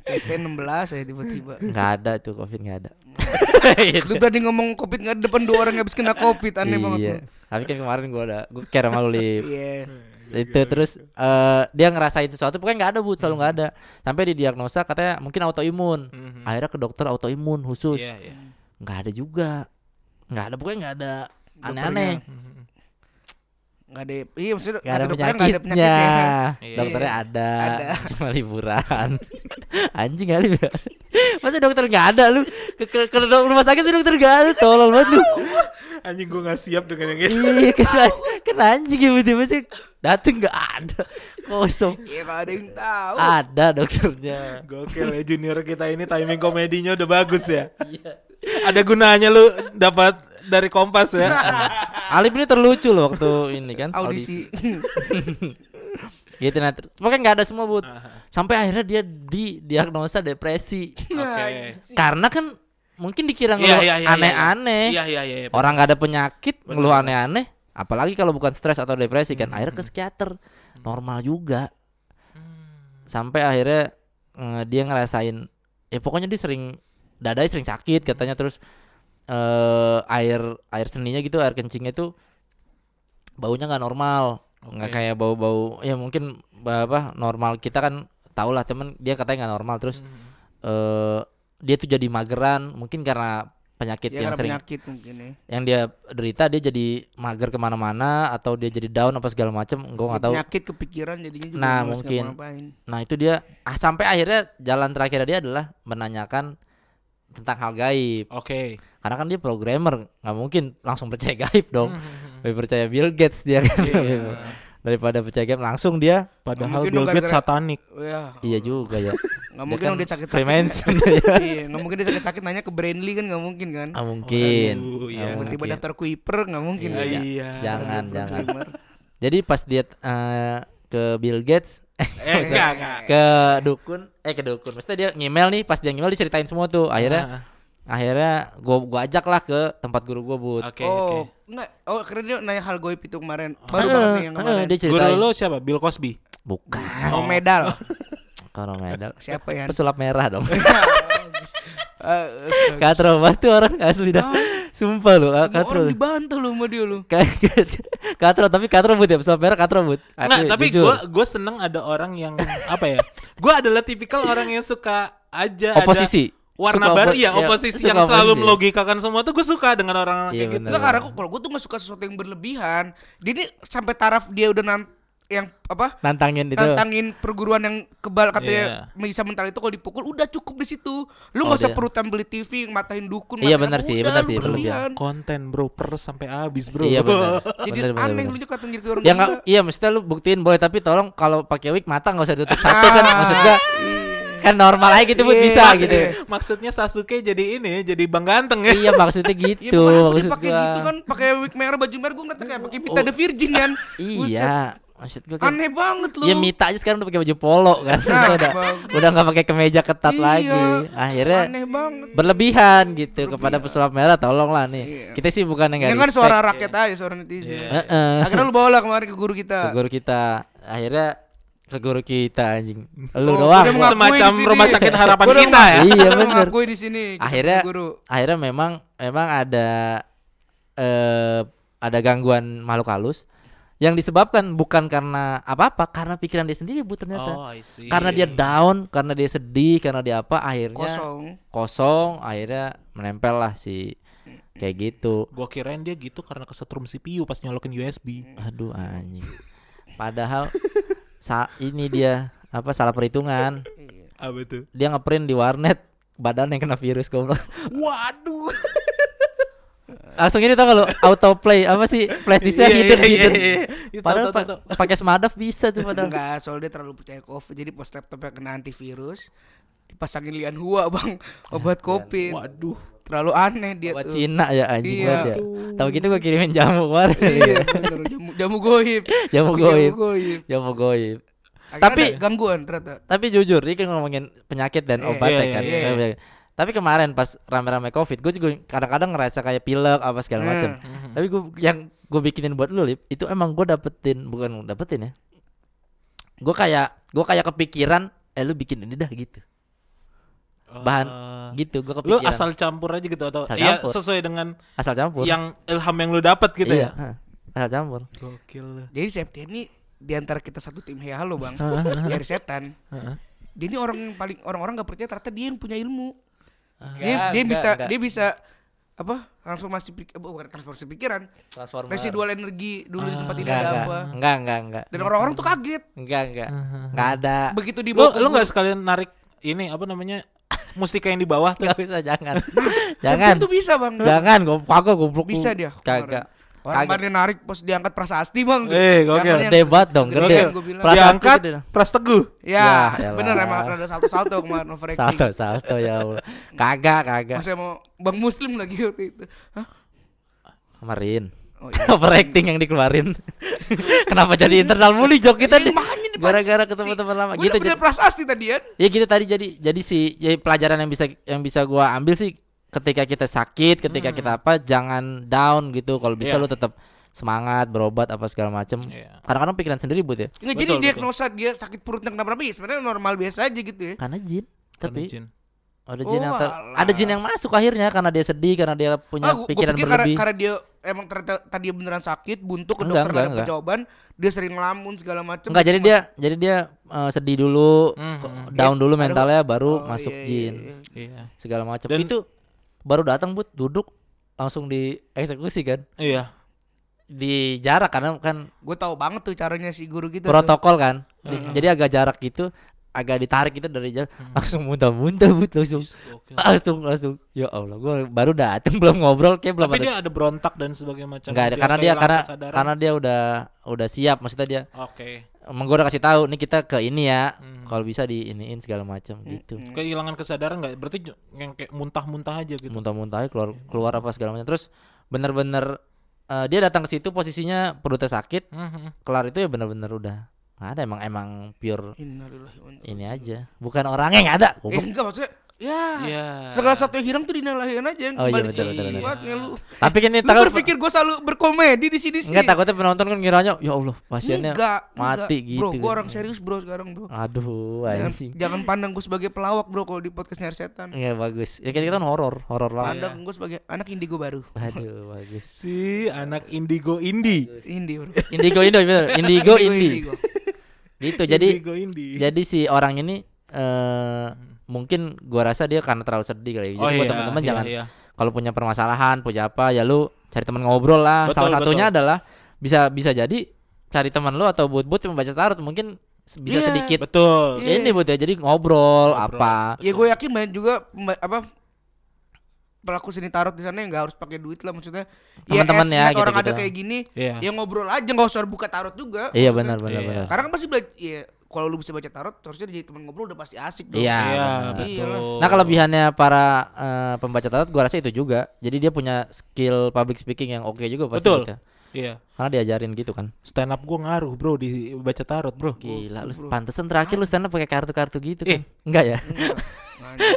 CT 16 ya tiba-tiba. nggak ada tuh covid nggak ada Lu tadi ngomong covid nggak ada depan dua orang yang habis kena covid aneh banget. iya lu. tapi kan kemarin gua ada gua care sama lu Lip. Iya. Itu terus eh dia ngerasain sesuatu pokoknya nggak ada bu selalu nggak ada. Sampai didiagnosa katanya mungkin autoimun. Mhm. akhirnya ke dokter autoimun khusus. Iya, iya. nggak ada juga. Nggak ada pokoknya nggak ada aneh-aneh. Mhm. Nggak ada. Iya maksudnya nggak ada dokternya penyakitnya nggak ada penyakitnya. Iya. dokternya ada, Ada. cuma liburan anjing kali ya masa dokter nggak ada lu ke, ke, ke rumah sakit sih dokter nggak ada tolol banget lu Anjing gua gak siap dengan yang gitu. iya kan kan anjing ya tiba sih dateng nggak ada kosong Iya nggak ada yang tahu. ada dokternya Gokil ya junior kita ini timing komedinya udah bagus ya. Iya. Ada gunanya lu dapat dari Kompas ya. Alif ini terlucu loh waktu ini kan Audisi. gitu nah pokoknya nggak ada semua Aha. sampai akhirnya dia didiagnosa depresi Oke. karena kan mungkin dikira Iya, ngeluh iya, iya, iya. aneh-aneh Iya iya iya. iya. orang nggak ada penyakit Bener, ngeluh aneh-aneh apalagi kalau bukan stres atau depresi kan Hmm, akhirnya ke hmm. psikiater normal juga Hmm. sampai akhirnya eh, dia ngerasain ya pokoknya dia sering dadanya sering sakit katanya terus eh air air seninya gitu air kencingnya tuh baunya nggak normal nggak Oke. kayak bau-bau ya mungkin apa normal kita kan tau lah temen dia katanya nggak normal terus Mhm. eh dia tuh jadi mageran mungkin karena penyakit Ya yang karena sering penyakit mungkin ya. yang dia derita dia jadi mager ke mana-mana atau dia jadi down apa segala macam gue nggak tahu Penyakit kepikiran jadinya juga Nah, mungkin. nah itu dia ah, sampai akhirnya jalan terakhir dia adalah menanyakan tentang hal gaib Oke. Karena kan dia programmer nggak mungkin langsung percaya gaib dong lebih percaya Bill Gates dia kan Iya. daripada percaya gaib langsung dia Padahal Bill Gates gara-gara- satanik. Ya, iya juga ya nggak mungkin kan dia sakit Freemason iya, nggak mungkin dia sakit-sakit nanya ke Brandly kan nggak mungkin kan. nggak mungkin Aduh, iya. Mungkin. daftar Kuiper nggak mungkin. Iya. ya. Iya. jangan jangan jadi pas dia eh, ke Bill Gates Eh enggak enggak. ke dukun eh ke dukun maksudnya dia ngemail nih pas dia ngemail diceritain semua tuh akhirnya Ah, akhirnya gua gua ajak lah ke tempat guru gua bud Oke oke. oh, enggak. Oh, karena dia nanya hal goib itu kemarin. Eh, Baru banget nih yang eh, kemarin. dia Guru lu siapa? Bill Cosby. bukan Oh, medal. orang medal Siapa ya? pesulap merah dong Eh, katro batu orang asli dah sumpah lu katro orang dibantah lu sama dia lu. katro tapi katro bud ya pesulap merah katro Nggak, Asli, tapi jujur. gua gua seneng ada orang yang apa ya? Gua adalah tipikal orang yang suka aja ada oposisi warna Suka baru ya, oposisi yang selalu oposisi. melogikakan semua tuh gue suka dengan orang Iya, kayak gitu. bener. Enggak karena aku kalau gue tuh gak suka sesuatu yang berlebihan. Dia ini sampai taraf dia udah nan yang apa Nantangin itu. nantangin perguruan yang kebal katanya Iya. bisa mental itu kalau dipukul udah cukup di situ lu Oh, nggak usah dia- perutan beli TV matahin dukun Iya, benar sih, benar sih, berlebihan. konten bro per sampai habis bro Iya benar. jadi Benar, benar, aneh benar. lu juga jadi orang Ya nggak, iya maksudnya lu buktiin boleh tapi tolong kalau pakai wig mata nggak usah tutup satu kan maksud gua kan normal aja gitu buat Iya, bisa iya. gitu. maksudnya Sasuke jadi ini jadi bang ganteng ya iya maksudnya Iya, gitu makanya maksud pakai gitu kan, pakai wig merah, baju merah, gue ngeliatnya kayak pakai Vita Oh. the Virgin kan. Iya, maksud gua kan. Aneh banget lu. Iya Mita aja sekarang udah pakai baju polo kan. Nah, udah udah nggak pakai kemeja ketat Iya. lagi. Akhirnya Aneh banget. berlebihan gitu kepada pesulap merah tolonglah nih. Iya. Kita sih bukan yang Ini kan suara rakyat aja, suara netizen. Iya. Heeh. Akhirnya lu bawa lah kemarin ke guru Ke kita. guru kita. Akhirnya ke guru kita anjing. Lu Oh, doang. semacam rumah sakit harapan Gua kita ya Iya, mengakui di sini. Akhirnya- guru. akhirnya memang memang ada eh ada gangguan makhluk halus yang disebabkan bukan karena apa-apa karena pikiran dia sendiri bu ternyata oh karena dia down karena dia sedih karena dia apa akhirnya kosong. kosong akhirnya menempel lah si kayak gitu gua kirain dia gitu karena kesetrum CPU pas nyolokin USB aduh anjing padahal sa ini dia apa salah perhitungan. Apa tuh dia ngeprint di warnet badan yang kena virus goblok. Waduh. Langsung ini tau lu autoplay apa sih flash disknya hidden hidden iya. Iya, padahal pa- pakai semadaf bisa tuh padahal. Enggak, soalnya dia terlalu percaya COVID. Jadi pas laptopnya kena antivirus, dipasangin lian hua bang, obat covid. waduh Terlalu aneh dia buat tuh. Cina ya anjing Iya. banget ya tahu gitu gua kirimin jamu kemarin Iya, bener. jamu, jamu goib. jamu Jamu goib goib. jamu goib Akhirnya Tapi- ada gangguan ternyata. tapi jujur ini kan ngomongin penyakit dan Iya, obat iya, ya kan iya, iya. tapi kemarin pas rame-rame covid gue juga kadang-kadang ngerasa kayak pilek apa segala Hmm. macam tapi gue yang gue bikinin buat lu lip itu emang gue dapetin bukan dapetin ya gue kayak gue kayak kepikiran eh lu bikin ini dah gitu bahan Eh, gitu gue lu kepikiran. asal campur aja gitu atau Asal ya campur. sesuai dengan asal campur. yang ilham yang lu dapat gitu iya ya? asal campur. Gokil lu. Jadi Septian ini di antara kita satu tim Hey Halo bang, dari setan. Dia ini orang paling orang-orang nggak percaya ternyata dia yang punya ilmu. Dia, Enggak, dia enggak, bisa enggak. dia bisa apa transformasi pik eh, bukan transformasi pikiran. Transformer. Residual energi dulu di tempat ini enggak ada enggak apa. Enggak enggak enggak dan orang-orang tuh kaget. Enggak enggak enggak ada. Begitu lu dibawa ke lu nggak sekalian narik ini apa namanya mustika yang di bawah tuh. Enggak bisa jangan. Jangan. tuh bisa bang. Jangan gue kagak goblok bisa dia kagak. orang kemarin narik pas diangkat prasasti bang. Eh, gokil. Gede banget dong gede, diangkat pras teguh. Ya, Ya, bener emang ada salto-salto kemarin overacting. Salto salto ya Allah. Kagak kagak. Masa mau bang muslim lagi waktu itu. Hah? kemarin Oh, iya. overacting yang dikeluarin? Kenapa jadi internal mulu jok kita nih? Iya, gara-gara ketemu teman lama. Gue gitu jadi. Prasasti tadi kan ya gitu tadi jadi jadi si jadi pelajaran yang bisa yang bisa gua ambil sih ketika kita sakit ketika kita apa jangan down gitu. Kalau bisa Iya. lu tetap semangat berobat apa segala macem. Iya. kadang-kadang pikiran sendiri buat ya. Nggak, jadi Betul, diagnosa dia sakit perutnya kenapa-napa ya sebenarnya normal biasa aja gitu ya. Karena jin tapi Karena jin. ada jin yang Oh, ter- alah. ada jin yang masuk akhirnya karena dia sedih karena dia punya Ah, gua, gua pikiran pikir karena, berlebih. karena dia emang ternyata tadi beneran sakit buntu ke Enggak, dokter enggak, enggak. jawaban dia sering ngelamun segala macam Enggak jadi dia jadi dia eh, sedih dulu Hmm, ko- hmm. down dulu Aduh. mentalnya baru Oh, masuk iya, iya, jin iya. Iya. segala macam Dan- itu baru datang but duduk langsung dieksekusi kan Iya. di jarak karena kan gue tahu banget tuh caranya si guru tuh. protokol kan Di- jadi agak jarak gitu agak ditarik gitu dari jauh langsung muntah-muntah but langsung Gokil. langsung langsung ya Allah gua baru datang belum ngobrol kayak belum Tapi ada dia ada berontak dan sebagainya macam. Enggak ada karena dia karena kesadaran. karena dia udah udah siap maksudnya dia Oke. emang gua udah kasih tahu nih kita ke ini ya Hmm. kalau bisa di iniin segala macam gitu Kehilangan kesadaran nggak? Berarti yang kayak muntah-muntah aja gitu. muntah-muntahnya keluar keluar apa segala macam terus bener-bener eh, dia datang ke situ posisinya perutnya sakit Mhm. kelar itu ya bener-bener udah nggak ada emang emang pure ini aja. bukan orangnya nggak ada Eh, enggak maksudnya ya Iya. segala sesuatu yang hilang tuh dinalahin aja. Oh, iya, kembali betul, betul, lu tapi kan ini lu takut berpikir gue selalu berkomedi di sini sih. nggak takutnya penonton kan ngiranya ya Allah pasiennya enggak mati enggak. gitu bro gue kan. orang serius bro sekarang bro. Aduh jangan, anjing. jangan pandang gue sebagai pelawak bro kalau di podcast nyari setan. Iya bagus. Ya kita kan horor horor lah pandang gue sebagai anak indigo baru. Aduh bagus. Si anak indigo indie. indie bro. Indigo indo indigo indi gitu jadi indie. jadi si orang ini eh mungkin gua rasa dia karena terlalu sedih kali ya. Oh jadi buat iya, teman-teman iya, jangan iya. kalau punya permasalahan punya apa ya lu cari teman ngobrol lah Betul, salah satunya betul. adalah bisa bisa jadi cari teman lu atau but-but yang membaca tarot mungkin bisa Iya. sedikit Betul. Iya. ini but ya jadi ngobrol, Ngobrol. apa Ya gue yakin banyak juga apa pelaku seni tarot di sana yang nggak harus pakai duit lah maksudnya. Teman-teman es, ya, lihat orang gitu-gitu. ada kayak gini, Iya. ya ngobrol aja nggak usah buka tarot juga. iya benar benar Iya. benar Karena kan pasti belajar, ya kalau lu bisa baca tarot, harusnya jadi teman ngobrol udah pasti asik dong. Iya, Iya, benar. betul. Nah kelebihannya para eh, pembaca tarot gua rasa itu juga. Jadi dia punya skill public speaking yang oke juga pasti. Betul. Ya. Iya. Karena diajarin gitu kan. Stand up gue ngaruh, Bro, di baca tarot, Bro. Gila lu bro. pantesan terakhir lu stand up pakai kartu-kartu gitu Eh. kan. Enggak ya? Enggak.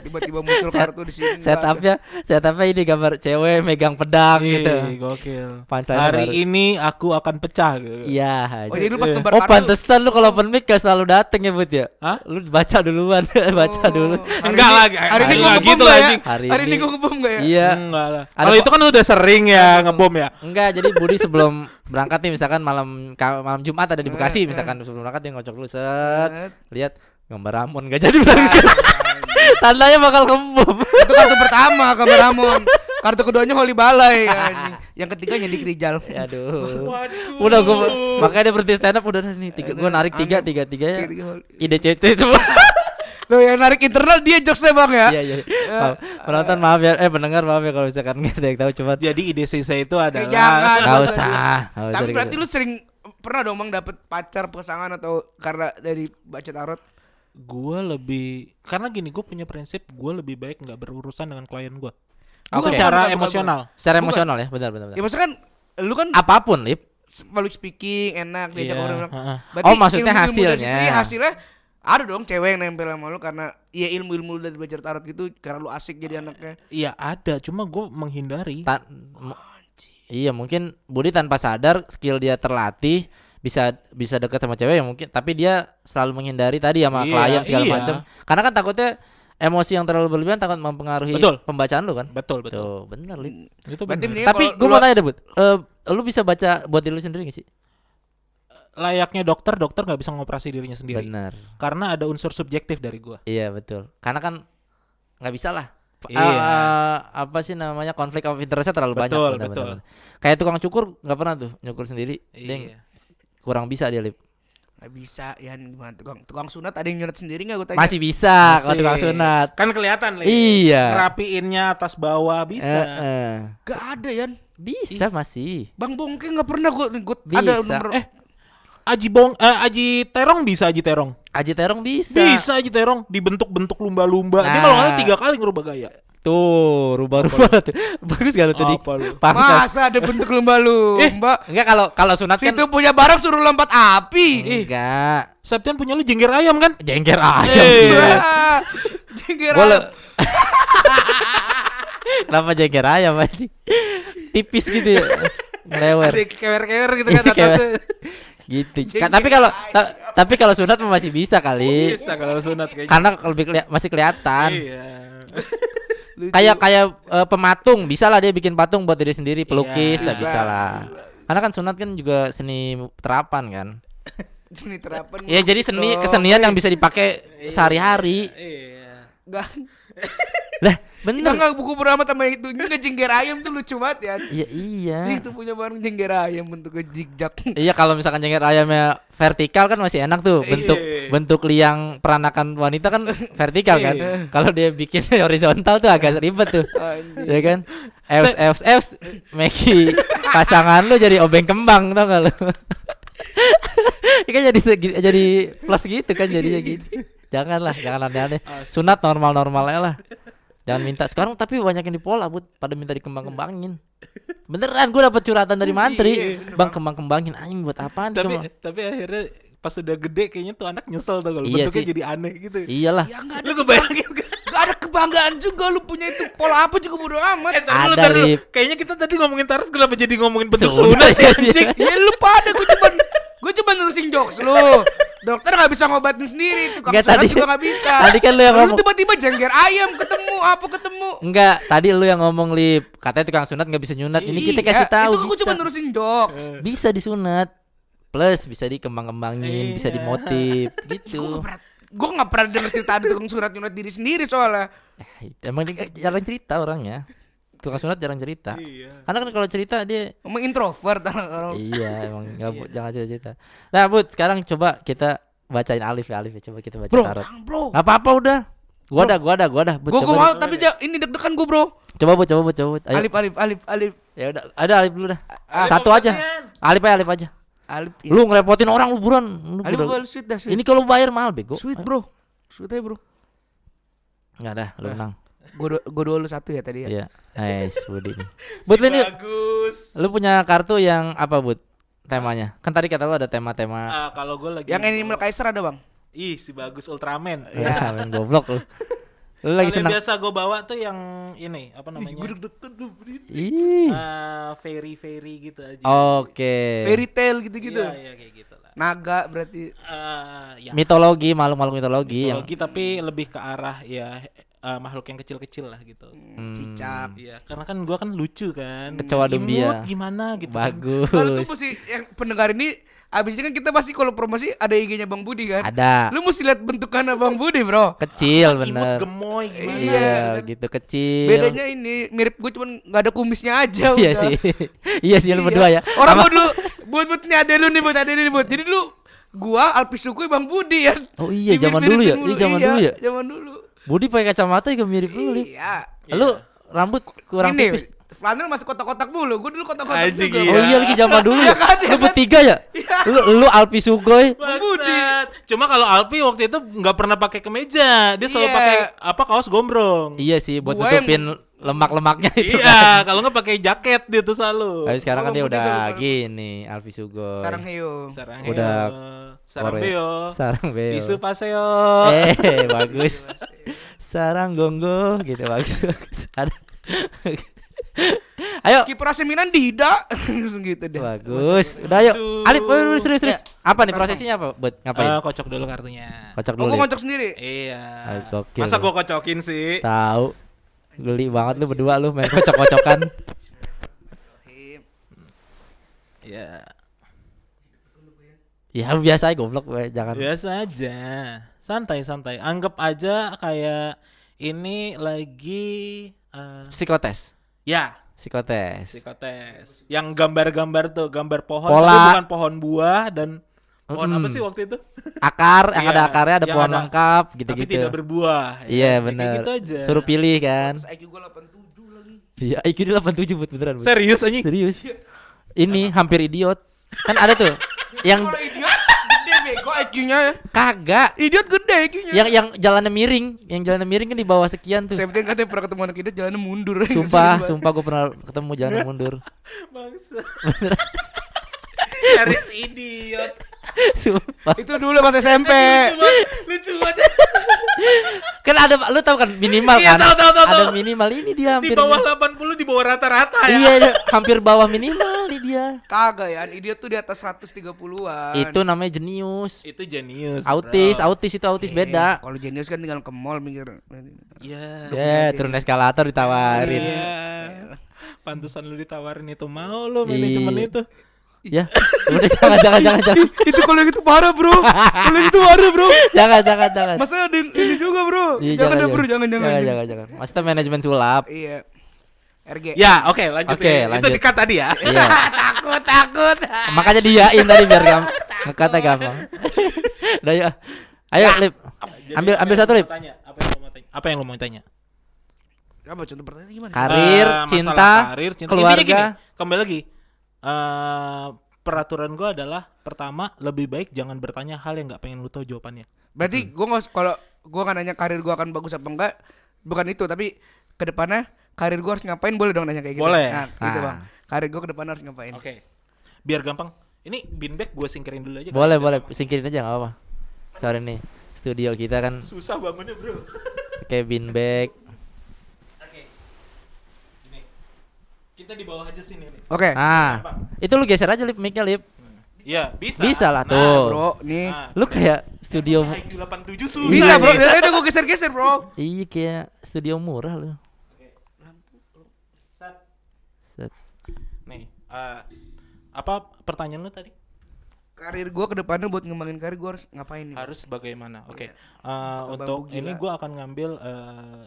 Tiba-tiba muncul Set- kartu di sini. Setupnya setupnya ini gambar cewek megang pedang gitu. Ih, gokil. Punchline Hari baru. ini aku akan pecah. gitu. Iya. Oh jadi lu pas Iya. gambar Oh kartu. pantesan lu kalau open mic gak selalu dateng ya Bud ya? Hah? Lu baca duluan, baca Oh, dulu. Enggak ini- lagi, Hari ini gua gitu lah, ya? Hari ini gua ngebom nggak ya? Iya. Enggak lah. Kalau itu kan udah sering ya ngebom ya. Enggak, jadi Budi sebelum berangkat nih misalkan malam malam Jumat ada di Eh, Bekasi eh. misalkan sebelum berangkat dia ngocok dulu set Set. lihat gambar Ramon gak jadi berangkat. Tandanya bakal ngebom. Itu kartu pertama gambar Ramon. Kartu keduanya Holy Balai anjing. Yang ketiganya di Rijal. Aduh. Waduh. Udah gua makanya dia berhenti stand up udah nih tiga gua narik tiga tiga tiga ya. IDCC semua. Loh yang narik internal dia jokesnya bang ya. Iya iya. Maaf, Penonton maaf ya eh pendengar maaf ya kalau misalkan nggak ada yang tahu coba. Jadi ide sisa itu Eh, adalah jangan. Enggak usah. Tapi berarti lu sering pernah dong bang dapet pacar pasangan atau karena dari baca tarot? Gue lebih karena gini gue punya prinsip gue lebih baik nggak berurusan dengan klien gue Oke. secara Bukan, bukan, emosional secara Bukan. emosional ya, benar benar. Ya benar. maksudnya kan lu kan Apa pun, Lip. public speaking enak diajak Iya, orang. Oh, maksudnya dari hasilnya. situ, iya, hasilnya ada dong cewek yang nempel sama lu karena ya ilmu-ilmu dari belajar tarot gitu karena lu asik jadi anaknya. Iya ada cuma gue menghindari Ta- iya mungkin Budi tanpa sadar skill dia terlatih bisa bisa dekat sama cewek yang mungkin tapi dia selalu menghindari tadi sama Iya, klien segala iya. macam karena kan takutnya emosi yang terlalu berlebihan takut mempengaruhi Betul. pembacaan lu kan betul betul tuh bener Lip. itu bener. tapi gue lu- mau nanya deh Bud Eh, lu bisa baca buat diri lu sendiri gak sih layaknya dokter dokter nggak bisa ngoperasi dirinya sendiri benar karena ada unsur subjektif dari gue iya betul karena kan nggak bisa lah Iya. eh, apa sih namanya konflik of interestnya terlalu banyak Betul, benar, betul. benar. kayak tukang cukur nggak pernah tuh nyukur sendiri iya kurang bisa dia lip Gak bisa ya gimana tukang tukang sunat ada yang nyunat sendiri nggak gue tanya. masih bisa kalau tukang sunat kan kelihatan Li. iya rapiinnya atas bawah bisa Eh, eh. Gak ada Yan. bisa masih Bang Bongke nggak pernah gue gue Bisa. ada nomor. eh Aji Bong eh, Aji Terong bisa Aji Terong Aji Terong bisa bisa Aji Terong dibentuk-bentuk lumba-lumba dia Nah. kalau nggak salah tiga kali ngerubah gaya tuh rubah-rubah tuh. bagus gak lu tadi Masa ada bentuk lomba lu, Mbak? enggak kalau kalau sunat kan Situ punya barang suruh lompat api. enggak Septian punya lu jengger ayam kan jengger ayam Eh. gila. Ah, jengger Gua ayam. Kenapa jengger ayam aja? Tipis gitu ya. Ngelewer. ada kewer-kewer gitu kan atasnya Gitu. Ka- tapi kalau ta- tapi kalau sunat mah masih bisa kali. bisa kalau sunat kayaknya Karena lebih keli- masih kelihatan. iya Kayak kayak eh, pematung, bisa lah dia bikin patung buat diri sendiri, pelukis, Iya, tak bisa bisa, lah. Karena kan sunat kan juga seni terapan kan. Sini terapan. Ya jadi seni kesenian yang bisa dipakai sehari-hari. iya Enggak. Lah, bener. enggak buku beramat sama itu. Ini jengger ayam tuh lucu banget ya. Iya iya. Situ punya barang jengger ayam bentuknya zigzag. Iya kalau misalkan jengger ayamnya vertikal kan masih enak tuh bentuk Iya. bentuk liang peranakan wanita kan vertikal kan. Iya. Kalau dia bikin horizontal tuh agak ribet tuh. Anjing. ya kan? Eus eus eus Meki pasangan lu jadi obeng kembang tau gak lu? Ini kan jadi jadi plus gitu kan jadinya gitu. Janganlah, jangan aneh-aneh. Sunat normal-normal aja lah. Jangan minta sekarang tapi banyak yang di pola bud pada minta dikembang-kembangin. Beneran gue dapet curhatan dari mantri. Iya, bang kembang-kembangin anjing buat apaan tapi dikembang- tapi akhirnya pas sudah gede kayaknya tuh anak nyesel tuh kalau Iya bentuknya sih. jadi aneh gitu Iyalah. Ya enggak ada. lu kebayangin Gak ada kebanggaan juga lu punya itu pola apa juga bodo amat. Eh, Ada, dulu. Kayaknya kita tadi ngomongin tarot kenapa jadi ngomongin bentuk Sunat sunat sih ya, anjing? ya lu pada gue cuma gue cuma nurusin jokes lu. Dokter nggak bisa ngobatin sendiri, tukang sunat tadi- juga nggak bisa. tadi kan lu yang Lu ngomong. tiba-tiba jengger ayam ketemu apa ketemu. Enggak, tadi lu yang ngomong lip. Katanya tukang sunat nggak bisa nyunat. Ini kita Iya, kasih tahu Itu gue bisa. cuma nurusin jokes. Bisa disunat. Plus bisa dikembang-kembangin, bisa Iya. dimotif Gue gitu. gak gue gak pernah denger cerita ada tukang surat nyunat diri sendiri soalnya Eh, Emang dia jarang cerita orangnya. Tukang sunat jarang cerita. Iya. Karena kan kalau cerita dia Emang introvert kalau iya emang nggak bu- jangan cerita cerita. Nah, Bud, sekarang coba kita bacain Alif ya Alif ya. Coba kita baca Bro, tarot. bro. Gak apa-apa udah. Gua ada, gua ada, gua ada. Bud, Gua coba, gua mau tapi ja- ini deg-degan gua, Bro. coba Bud, coba Bud, coba Bud. Ayo. Alif Alif Alif Alif. Ya udah, ada Alif dulu dah. Alif Satu aja. Alif aja, Alif aja. Alif. Lu ngerepotin orang lu buruan. Lu Alif Alif sweet dah sweet. Ini kalau bayar mahal bego. Sweet, Bro. Sweet aja, Bro. Enggak dah, lu Eh. menang. Gua gua dua lu satu ya tadi ya. Iya. Nice, Budi. Bud, lu ini bagus. lu punya kartu yang apa, Bud? Temanya. Kan tadi kata lu ada tema-tema. Ah, kalau gue lagi Yang Animal Kaiser ada, Bang. Ih, si bagus Ultraman. Ya, main goblok lu. Lu lagi yang senang. biasa gue bawa tuh yang ini apa namanya? deg-degan tuh. Ih. Ah, fairy fairy gitu aja. Oke. Fairy tale gitu-gitu. Iya, iya kayak gitu lah. Naga berarti. Ah, ya. Mitologi, makhluk-makhluk mitologi, yang Mitologi tapi lebih ke arah ya eh, makhluk yang kecil-kecil lah gitu. Hmm. Cicak. Iya, karena kan gua kan lucu kan. Kecoa Imut dumbia. gimana gitu. kan. Kalau tuh bagus. mesti yang pendengar ini abis ini kan kita pasti kalau promosi ada IG-nya Bang Budi kan. Ada. Lu mesti lihat bentukannya Bang Budi, Bro. Kecil Imut bener. gemoy gimana? Iya, kan? gitu kecil. Bedanya ini mirip gue cuman nggak ada kumisnya aja Iya sih. iya sih lu Iya. berdua ya. Orang gua dulu buat buat nih ada lu nih buat ada lu nih buat. Jadi dulu gua Alpis Sukuy Bang Budi kan. Oh iya, zaman dulu ya? Iya, zaman dulu ya? Zaman dulu. Budi pakai kacamata juga mirip lu. Lip. Iya. Lu rambut kurang ini tipis. flanel masih kotak-kotak mulu. Gua dulu kotak-kotak juga. iya. Oh iya lagi zaman dulu ya. Iya kan, iya Lu kan? bertiga ya? Lu lu Alpi Sugoi. Bangsat. Cuma kalau Alpi waktu itu nggak pernah pakai kemeja, dia selalu Iya. pakai apa kaos gombrong. Iya sih buat Gua yang- nutupin lemak-lemaknya itu. Iya, kalau nggak pakai jaket dia tuh selalu. Tapi sekarang kan Oh, dia Budi udah selalu- gini, Alfi Sugoi. Sarang Heo. Sarang Udah Sarang Korea. Beo. Sarang beo. Tisu paseo. Eh, bagus. Sarang gonggo gitu bagus. Ada. Ayo. Kiper AC Milan Dida. Gitu deh. Bagus. Udah ayo. Aduh. Alif, serius serius. Apa nih prosesnya apa? Buat ngapain? Eh, kocok dulu kartunya. Kocok Oh, dulu. Lip. ngocok sendiri. Iya. Gokil. Masa gua kocokin sih? Tahu. Geli banget lu berdua lu main kocok-kocokan. Iya. ya biasa aja goblok we. jangan. Biasa aja. Santai santai. Anggap aja kayak ini lagi eh, Psikotes. ya Psikotes. psikotes. Yang gambar-gambar tuh, gambar pohon Pola. bukan pohon buah dan pohon apa Mm. sih waktu itu? Akar yang Iya, ada akarnya ada yang pohon ada- lengkap Tapi gitu-gitu. tidak berbuah. ya. Iya Ya, benar. Kayak gitu aja. Suruh pilih kan. Terus IQ gua 87 lagi. Iya, IQ dia 87 buat beneran. Bud. Serius anjing? Serius. Ini hampir idiot. Kan ada tuh yang Kalau idiot gede bego IQ-nya ya. kagak Idiot gede IQ-nya. yang yang jalannya miring, yang jalannya miring kan di bawah sekian tuh. Saya katanya pernah ketemu anak idiot jalannya mundur. Sumpah, sumpah gue pernah ketemu jalan mundur. Bangsa. Nyaris idiot. Sumpah. Itu dulu pas SMP. Lucu banget. Lucu banget. Kan ada lu tahu kan minimal Iya, kan? tahu, tahu, tahu, ada minimal ini dia Di hampir. bawah 80 di bawah rata-rata ya. Iya, hampir bawah minimal nih dia. Kagak ya, idiot tuh di atas 130-an. Itu namanya jenius. Itu jenius. Autis, bro. autis itu autis Eh, beda. Kalau jenius kan tinggal ke mall mikir. Iya. Ya, turun eskalator ditawarin. Iya. Pantesan lu ditawarin itu mau lu manajemen Iya. itu. Ya, udah jangan jangan jangan jangan. itu kalau gitu parah, Bro. kalau gitu parah, Bro. Jangan jangan jangan. Masa ada ini juga, Bro. Iya, jangan, deh, Bro, jangan jangan. Jangan jangan jangan. Maksudnya manajeman sulap. Iya. RG. Ya, oke lanjut. Oke, ya. lanjut. Itu dikat tadi ya. Iya. takut, takut. Makanya diain tadi biar gampang. Ngekatnya gampang. Udah yuk. Ayo, Lip. Jadi Ambil ambil yang satu, Lip. mau tanya? Apa yang lu mau tanya? Apa yang lu mau tanya? Apa contoh pertanyaan gimana? Karir, masalah cinta, karir, cinta. keluarga. Gini, kembali lagi. Eh, peraturan gua adalah pertama lebih baik jangan bertanya hal yang nggak pengen lu tahu jawabannya. Berarti gua nggak kalau gua kan nanya karir gua akan bagus apa enggak, bukan itu, tapi ke depannya karir gua harus ngapain boleh dong nanya kayak gitu. Boleh. Nah, gitu, Ah. Bang. Karir gua ke depan harus ngapain? Oke. Biar gampang. Ini beanbag gue singkirin dulu aja. Boleh, boleh. gampang. Singkirin aja enggak apa-apa. Sorry nih. Studio kita kan Susah bangunnya, Bro. kayak beanbag. Oke. Gini. Kita di bawah aja sini nih. Oke. Nah, itu lu geser aja lip mic-nya lip. Iya, bisa. Bisa lah Nah, tuh. Bro, nih. Nah, Lu kayak studio Emang IQ 87 susah. Bisa, Bro. Ya udah gua geser-geser, Bro. Iya kayak studio murah lu. Set. Set. Nih, eh, apa pertanyaan lu tadi? Karir gua ke depannya buat ngembangin karir gua harus ngapain nih? Harus bagaimana? Oke. Iya. Eh, Atau untuk ini gua akan ngambil eh,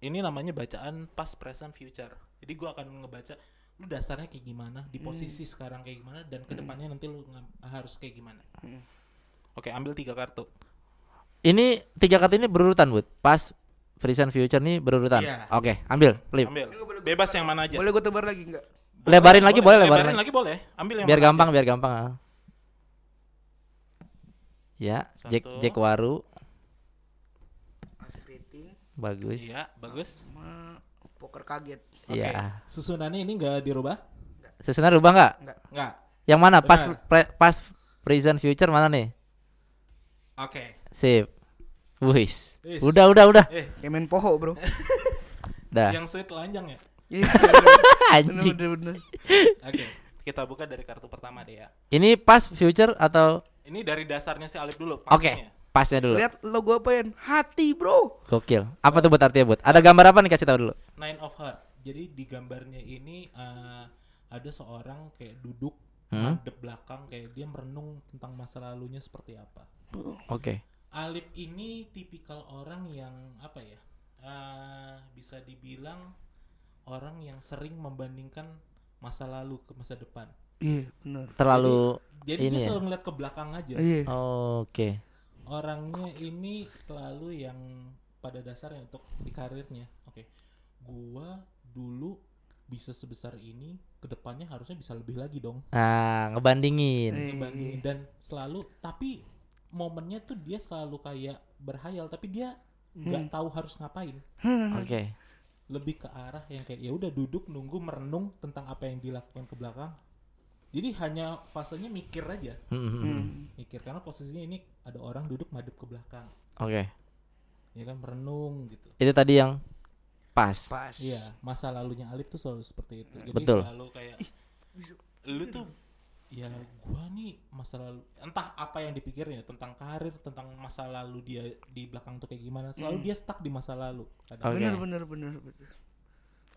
ini namanya bacaan past present future. Jadi gua akan ngebaca lu dasarnya kayak gimana, di posisi sekarang kayak gimana dan ke depannya nanti lu harus kayak gimana. Oke, ambil tiga kartu. Ini tiga kartu ini berurutan, Bud. Pas present future nih berurutan. Iya. Oke, ambil, flip. Ambil. Bebas yang mana aja. Boleh gue tebar lagi enggak? Lebarin lagi boleh, lebarin lebarin lagi boleh. Ambil yang Biar mana gampang, aja. biar gampang. ah. Ya, Jack Satu. Jack Waru, Masih rating bagus. Iya, bagus. sama poker kaget. Oke. Iya. Susunannya ini enggak dirubah? Susunan rubah nggak? Enggak. Yang mana? Pas pre- pas present future mana nih? Oke. Sip. Wis. Udah, udah, udah. Eh, Kayak main poho, Bro. Dah. yang sweet telanjang ya? Iya. Anjing. Bener bener. Oke. Kita buka dari kartu pertama deh ya. Ini pas future atau Ini dari dasarnya si Alif dulu, Oke, pasnya. Pasnya dulu. Lihat logo apa ya? Hati, Bro. Gokil. Apa tuh buat artinya, Bud? Ada gambar apa nih kasih tahu dulu. Nine of Heart. Jadi di gambarnya ini eh, ada seorang kayak duduk Hmm? madep belakang kayak dia merenung tentang masa lalunya seperti apa. Oke. Alif ini tipikal orang yang apa ya? eh, bisa dibilang orang yang sering membandingkan masa lalu ke masa depan. Iya, bener. Terlalu Jadi ini dia ya. selalu ngeliat ke belakang aja. Iya. Oke. Orangnya ini selalu yang pada dasarnya untuk di karirnya. Oke. Gua dulu bisa sebesar ini, ke depannya harusnya bisa lebih lagi dong. Nah, ngebandingin. Iya. Dibandingin dan selalu tapi momennya tuh dia selalu kayak berhayal tapi dia nggak tahu harus ngapain. Oke. Lebih ke arah yang kayak ya udah duduk nunggu merenung tentang apa yang dilakukan ke belakang. Jadi hanya fasenya mikir aja, Hmm, hmm, hmm. Hmm. mikir karena posisinya ini ada orang duduk madep ke belakang. Oke. ya kan merenung gitu Itu tadi yang pas. Pas. iya masa lalunya Alif tuh selalu seperti itu jadi Betul. selalu kayak lu tuh ya gua nih masa lalu entah apa yang dipikirin ya tentang karir tentang masa lalu dia di belakang tuh kayak gimana selalu dia stuck di masa lalu kadang. Oke. Bener bener bener betul.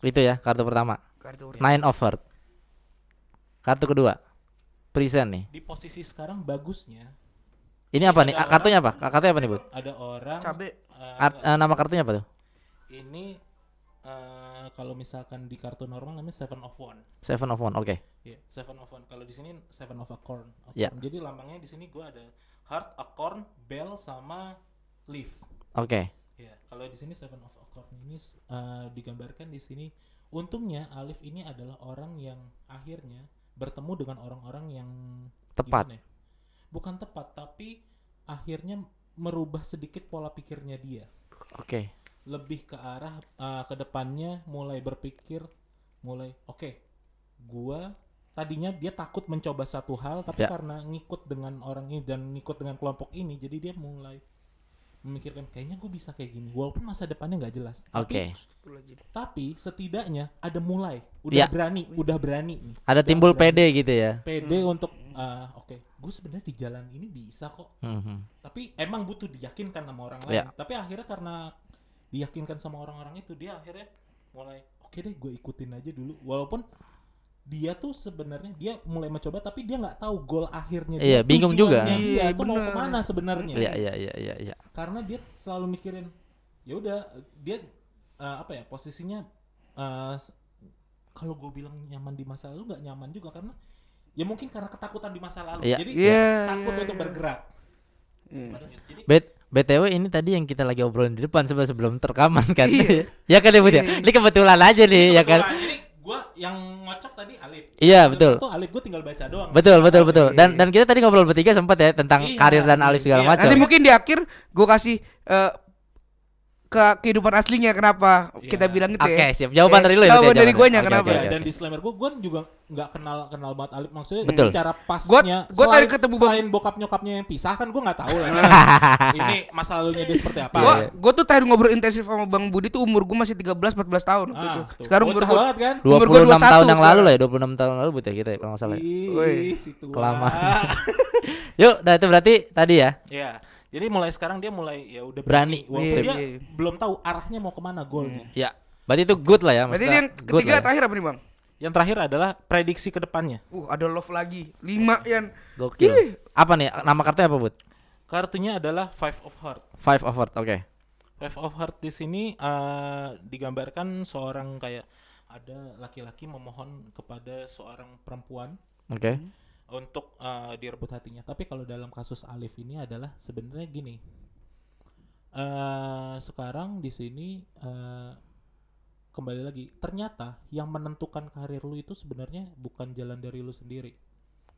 Itu ya kartu pertama. Kartu Nine of Heart. Kartu kedua. Present nih. di posisi sekarang bagusnya Ini apa nih? Kartunya apa? Kartunya apa nih, Bud? ada orang Cabe. eh, Art- eh, nama kartunya apa tuh? ini eh, kalau misalkan di kartu normal namanya Seven of One Seven of One. Oke. Iya, Seven of One. Kalau di sini Seven of Acorn. Ya. Acorn. Jadi lambangnya di sini gua ada heart, acorn, bell sama leaf. Oke. Ya, kalau di sini Seven of Acorn ini uh, digambarkan di sini untungnya Alif ini adalah orang yang akhirnya bertemu dengan orang-orang yang Tepat. ya? Bukan tepat, tapi akhirnya merubah sedikit pola pikirnya dia. Oke. Lebih ke arah uh, ke depannya mulai berpikir mulai oke, gua tadinya dia takut mencoba satu hal tapi Ya. karena ngikut dengan orang ini dan ngikut dengan kelompok ini jadi dia mulai memikirkan kayaknya gue bisa kayak gini walaupun masa depannya nggak jelas Oke. tapi, tapi setidaknya ada mulai udah Ya. berani udah berani nih Ada Udah timbul berani. PD gitu ya. pede untuk ah, oke gue sebenarnya di jalan ini bisa kok Hmm, hmm. tapi emang butuh diyakinkan sama orang Ya. lain tapi akhirnya karena diyakinkan sama orang-orang itu dia akhirnya mulai oke deh gue ikutin aja dulu walaupun dia tuh sebenarnya dia mulai mencoba tapi dia nggak tahu goal akhirnya dia Iya, bingung juga. tujuannya dia Iya, tuh mau ke mana sebenarnya Iya, iya, iya, iya, iya. karena dia selalu mikirin ya udah dia eh, apa ya posisinya eh, s- kalau gue bilang nyaman di masa lalu nggak nyaman juga karena ya mungkin karena ketakutan di masa lalu Iya. jadi Iya, takut iya, untuk iya. bergerak Iya. Gitu. jadi Bet BTW ini tadi yang kita lagi obrolin di depan sebelum sebelum terkaman kan. Iya. ya kan ya Bud ya? Iya, iya. Ini kebetulan aja nih ya kan. Gue yang ngocok tadi Alif. Iya, betul. Itu Alif gue tinggal baca doang. Betul, betul, Oke. betul. Dan dan kita tadi ngobrol bertiga sempat ya tentang Iya, karir dan Alif segala iya. macam. Nanti mungkin di akhir gue kasih eh, ke kehidupan aslinya kenapa Iya. kita bilang gitu Oke, ya. siap. Jawaban Eh, dari lu ya. jawaban dari jawabannya. guanya Oke, kenapa? oke, Ya, oke, dan oke. disclaimer gue, gue juga nggak kenal kenal banget Alif maksudnya Betul. secara pasnya. gua tadi ketemu bang- selain bokap nyokapnya yang pisah kan gue nggak tahu lah. ini masa lalunya dia seperti apa. Gua Iya. gua tuh tadi ngobrol intensif sama Bang Budi tuh umur gua masih 13 14 tahun waktu. Ah, tuh. Sekarang umur banget kan? umur gua 26 tahun 21 yang lalu sekarang. lah ya, 26 tahun lalu Bud ya kita ya, kalau nggak salah. ya. Woi. Ih, si tua. Kelamaan. Yuk, dah itu berarti tadi ya. ya. Jadi mulai sekarang dia mulai ya udah Berani. Walaupun Iya, dia iya. belum tahu arahnya mau ke mana golnya. Ya. Berarti itu good lah ya, Berarti yang good ketiga lah ya. terakhir apa nih, Bang? Yang terakhir adalah prediksi ke depannya. Uh, ada love lagi. 5 yan. Gokil. Ih. Apa nih nama kartunya apa, Bud? Kartunya adalah Five of Heart. Five of Heart. Oke. Five of Heart di sini eh, digambarkan seorang kayak ada laki-laki memohon kepada seorang perempuan Oke. Untuk eh, direbut hatinya. Tapi kalau dalam kasus Alif ini adalah sebenarnya gini. eh sekarang di sini eh, kembali lagi, ternyata yang menentukan karir lu itu sebenarnya bukan jalan dari lu sendiri.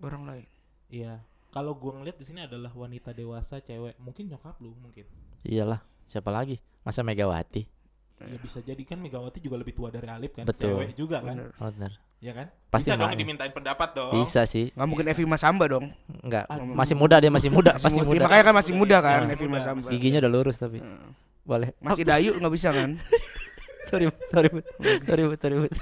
Orang lain. Iya. Kalau gua ngeliat di sini adalah wanita dewasa, cewek, mungkin nyokap lu mungkin. Iyalah, siapa lagi? Masa Megawati? Ya bisa jadi kan Megawati juga lebih tua dari Alif kan, Betul. cewek juga kan, Bener. Oh, bener. Ya kan? Pasti bisa dong ma- dimintain pendapat dong. Bisa sih. Nggak mungkin Evi Mas Samba dong. Enggak, Aduh. masih muda dia masih muda, Masih pasti muda. Makanya kan masih muda kan Masih Evi Mas Samba. Giginya udah lurus tapi. Heeh. Boleh. Masih Dayu nggak bisa kan? sorry, sorry, Bud. sorry, Bud, sorry, Bud.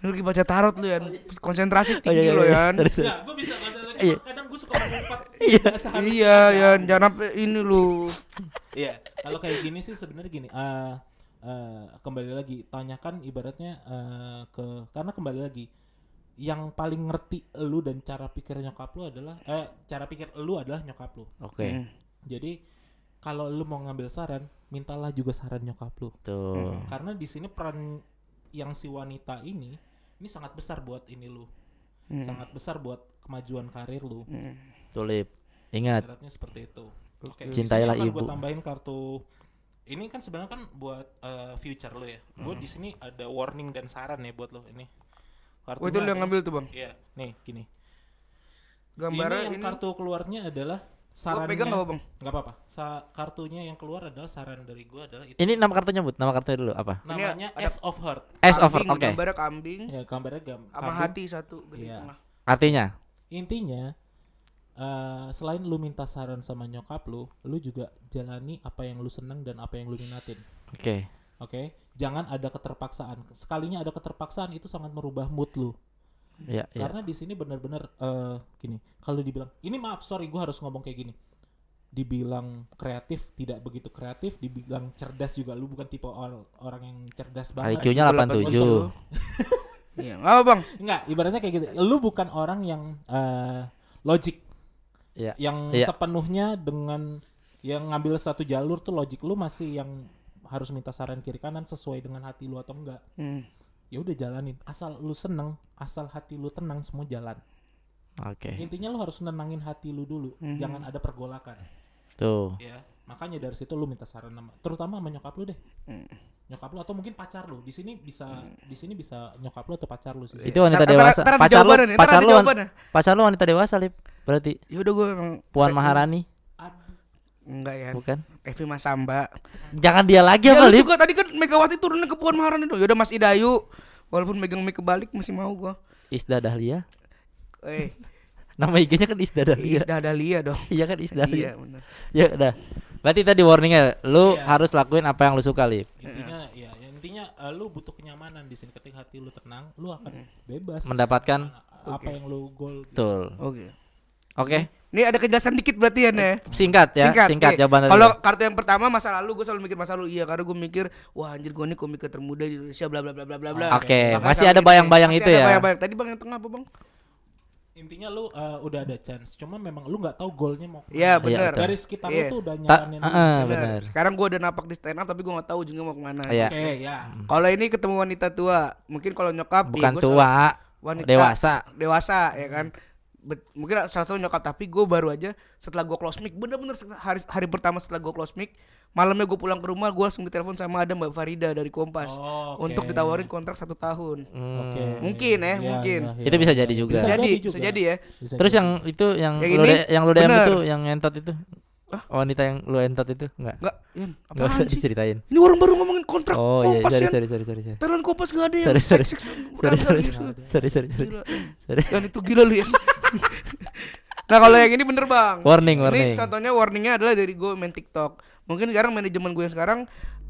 Lu lagi baca tarot lu ya. Konsentrasi Oh, tinggi iya, lo iya, ya. sorry, sorry. Ya, gue bisa konsentrasi. Iya. Kadang gue suka mengumpat. Iya. Iya ya, jangan sampai ini lu. Iya, kalau kayak gini sih sebenarnya gini. eh eh, kembali lagi, tanyakan ibaratnya eh, ke karena kembali lagi yang paling ngerti lu dan cara pikir nyokap lu adalah eh cara pikir lu adalah nyokap lu. Oke, Hmm. Jadi kalau lu mau ngambil saran, mintalah juga saran nyokap lu. tuh. Karena di sini peran yang si wanita ini ini sangat besar buat ini lu. Hmm. Sangat besar buat kemajuan karir lu. Hmm. Tulip. Ingat, Ibaratnya seperti itu. Oke. Cintailah di sini akan gua ibu. tambahin kartu ini kan sebenarnya kan buat eh, future lo ya. Gue Hmm. di sini ada warning dan saran ya buat lo ini. Oh itu lu yang ngambil tuh bang. Iya, nih gini. Gambarnya ini yang ini. kartu keluarnya adalah sarannya. pegang nggak bang? Nggak apa-apa. Sa kartunya yang keluar adalah saran dari gue adalah itu. ini nama kartunya Bud, nama kartunya dulu apa? Namanya ada- Ace of Heart. S over, Kambing, oke. Gambarnya kambing. Ya, gambarnya gam. Sama kambing. hati satu gede Iya. Artinya, Intinya eh, selain lu minta saran sama nyokap lu, lu juga jalani apa yang lu seneng dan apa yang lu minatin. oke. Oke, jangan ada keterpaksaan. Sekalinya ada keterpaksaan itu sangat merubah mood lu. Ya, ya. Karena di sini benar-benar eh gini, kalau dibilang ini maaf sorry gue harus ngomong kayak gini. Dibilang kreatif tidak begitu kreatif, dibilang cerdas juga lu bukan tipe or- orang yang cerdas banget. IQ-nya 87. Iya, nggak apa bang? Enggak, ibaratnya kayak gitu. Lu bukan orang yang eh logik Iya. yang Iya. sepenuhnya dengan yang ngambil satu jalur tuh logik lu masih yang harus minta saran kiri kanan sesuai dengan hati lu atau enggak. Hmm. ya udah jalanin asal lu seneng asal hati lu tenang semua jalan Oke. intinya lu harus nenangin hati lu dulu Mhm. jangan ada pergolakan Tuh. ya makanya dari situ lu minta saran sama terutama sama nyokap lu deh Hmm. nyokap lu atau mungkin pacar lu di sini bisa di sini bisa nyokap lu atau pacar lu sih Itu wanita Ntar- ntar- dewasa. ntar Pacar lu, pacar lu, pacar lu wanita dewasa, Lip. Berarti Ya udah gue emang Puan Maharani, Enggak ya. bukan? Evi Mas Samba. Jangan dia lagi Ya, apa, lu Lip? juga tadi kan Megawati turunnya ke Puan Maharani tuh. Yaudah Mas Idayu. Walaupun megang mic kebalik masih mau gua. Isda Dahlia. Eh, Nama IG-nya kan Isda Dahlia. Isda Dahlia dong. Iya kan Isda Dahlia. Iya benar. Ya udah. Berarti tadi warningnya, lu Iya. harus lakuin apa yang lu suka, Lip. intinya ya ya, intinya eh, lu butuh kenyamanan di sini ketika hati lu tenang lu akan bebas Mendapatkan apa Oke. yang lu goal gitu. betul. Oke. Oke, Ini ada kejelasan dikit berarti ya, Nek. singkat ya, singkat, oke. jawaban tadi. Kalau kartu yang pertama masa lalu gue selalu mikir masa lalu iya karena gue mikir wah anjir gue nih komika termuda di Indonesia bla bla bla bla bla bla. Oke, Makanya masih ada ini. bayang-bayang Masih itu ada ya. bayang-bayang. Tadi bang yang tengah apa bang? intinya lu eh, udah ada chance cuma memang lu nggak tahu goalnya mau ke mana. Iya benar. dari sekitar Iya. lu tuh udah nyaranin. Heeh, Benar. benar. Sekarang gue udah napak di stand up tapi gue nggak tahu ujungnya mau ke mana. Iya. oke ya Kalau ini ketemu wanita tua, mungkin kalau nyokap iya, Bukan gua selalu- tua, wanita dewasa. dewasa ya kan. Bet- mungkin salah satu nyokap tapi gue baru aja setelah gue close mic bener-bener hari hari pertama setelah gue close mic malamnya gue pulang ke rumah gue langsung ditelepon sama ada mbak Farida dari Kompas Oh, oke. untuk ditawarin kontrak satu tahun Hmm. Oke. Mungkin ya, Iya, mungkin. iya, Itu iya. bisa jadi juga. bisa jadi jadi bisa juga. jadi ya Bisa Terus jadi. yang itu yang, Yang lu ini? de- yang lu DM Bener. itu, yang entot itu. Wanita yang lu entot itu enggak? enggak Yan, Enggak usah sih diceritain. ini orang baru ngomongin kontrak Oh iya, Kompas sorry, Yan sorry, sorry, sorry, sorry. Taruhan Kompas gak ada yang Sorry, sorry. seks seks Sorry, sorry, gitu. sorry, sorry, sorry. Gila. Sorry. Dan itu gila lu ya. nah kalau yang ini bener bang. Warning, Ini warning. contohnya warningnya adalah dari gue main TikTok. Mungkin sekarang manajemen gue yang sekarang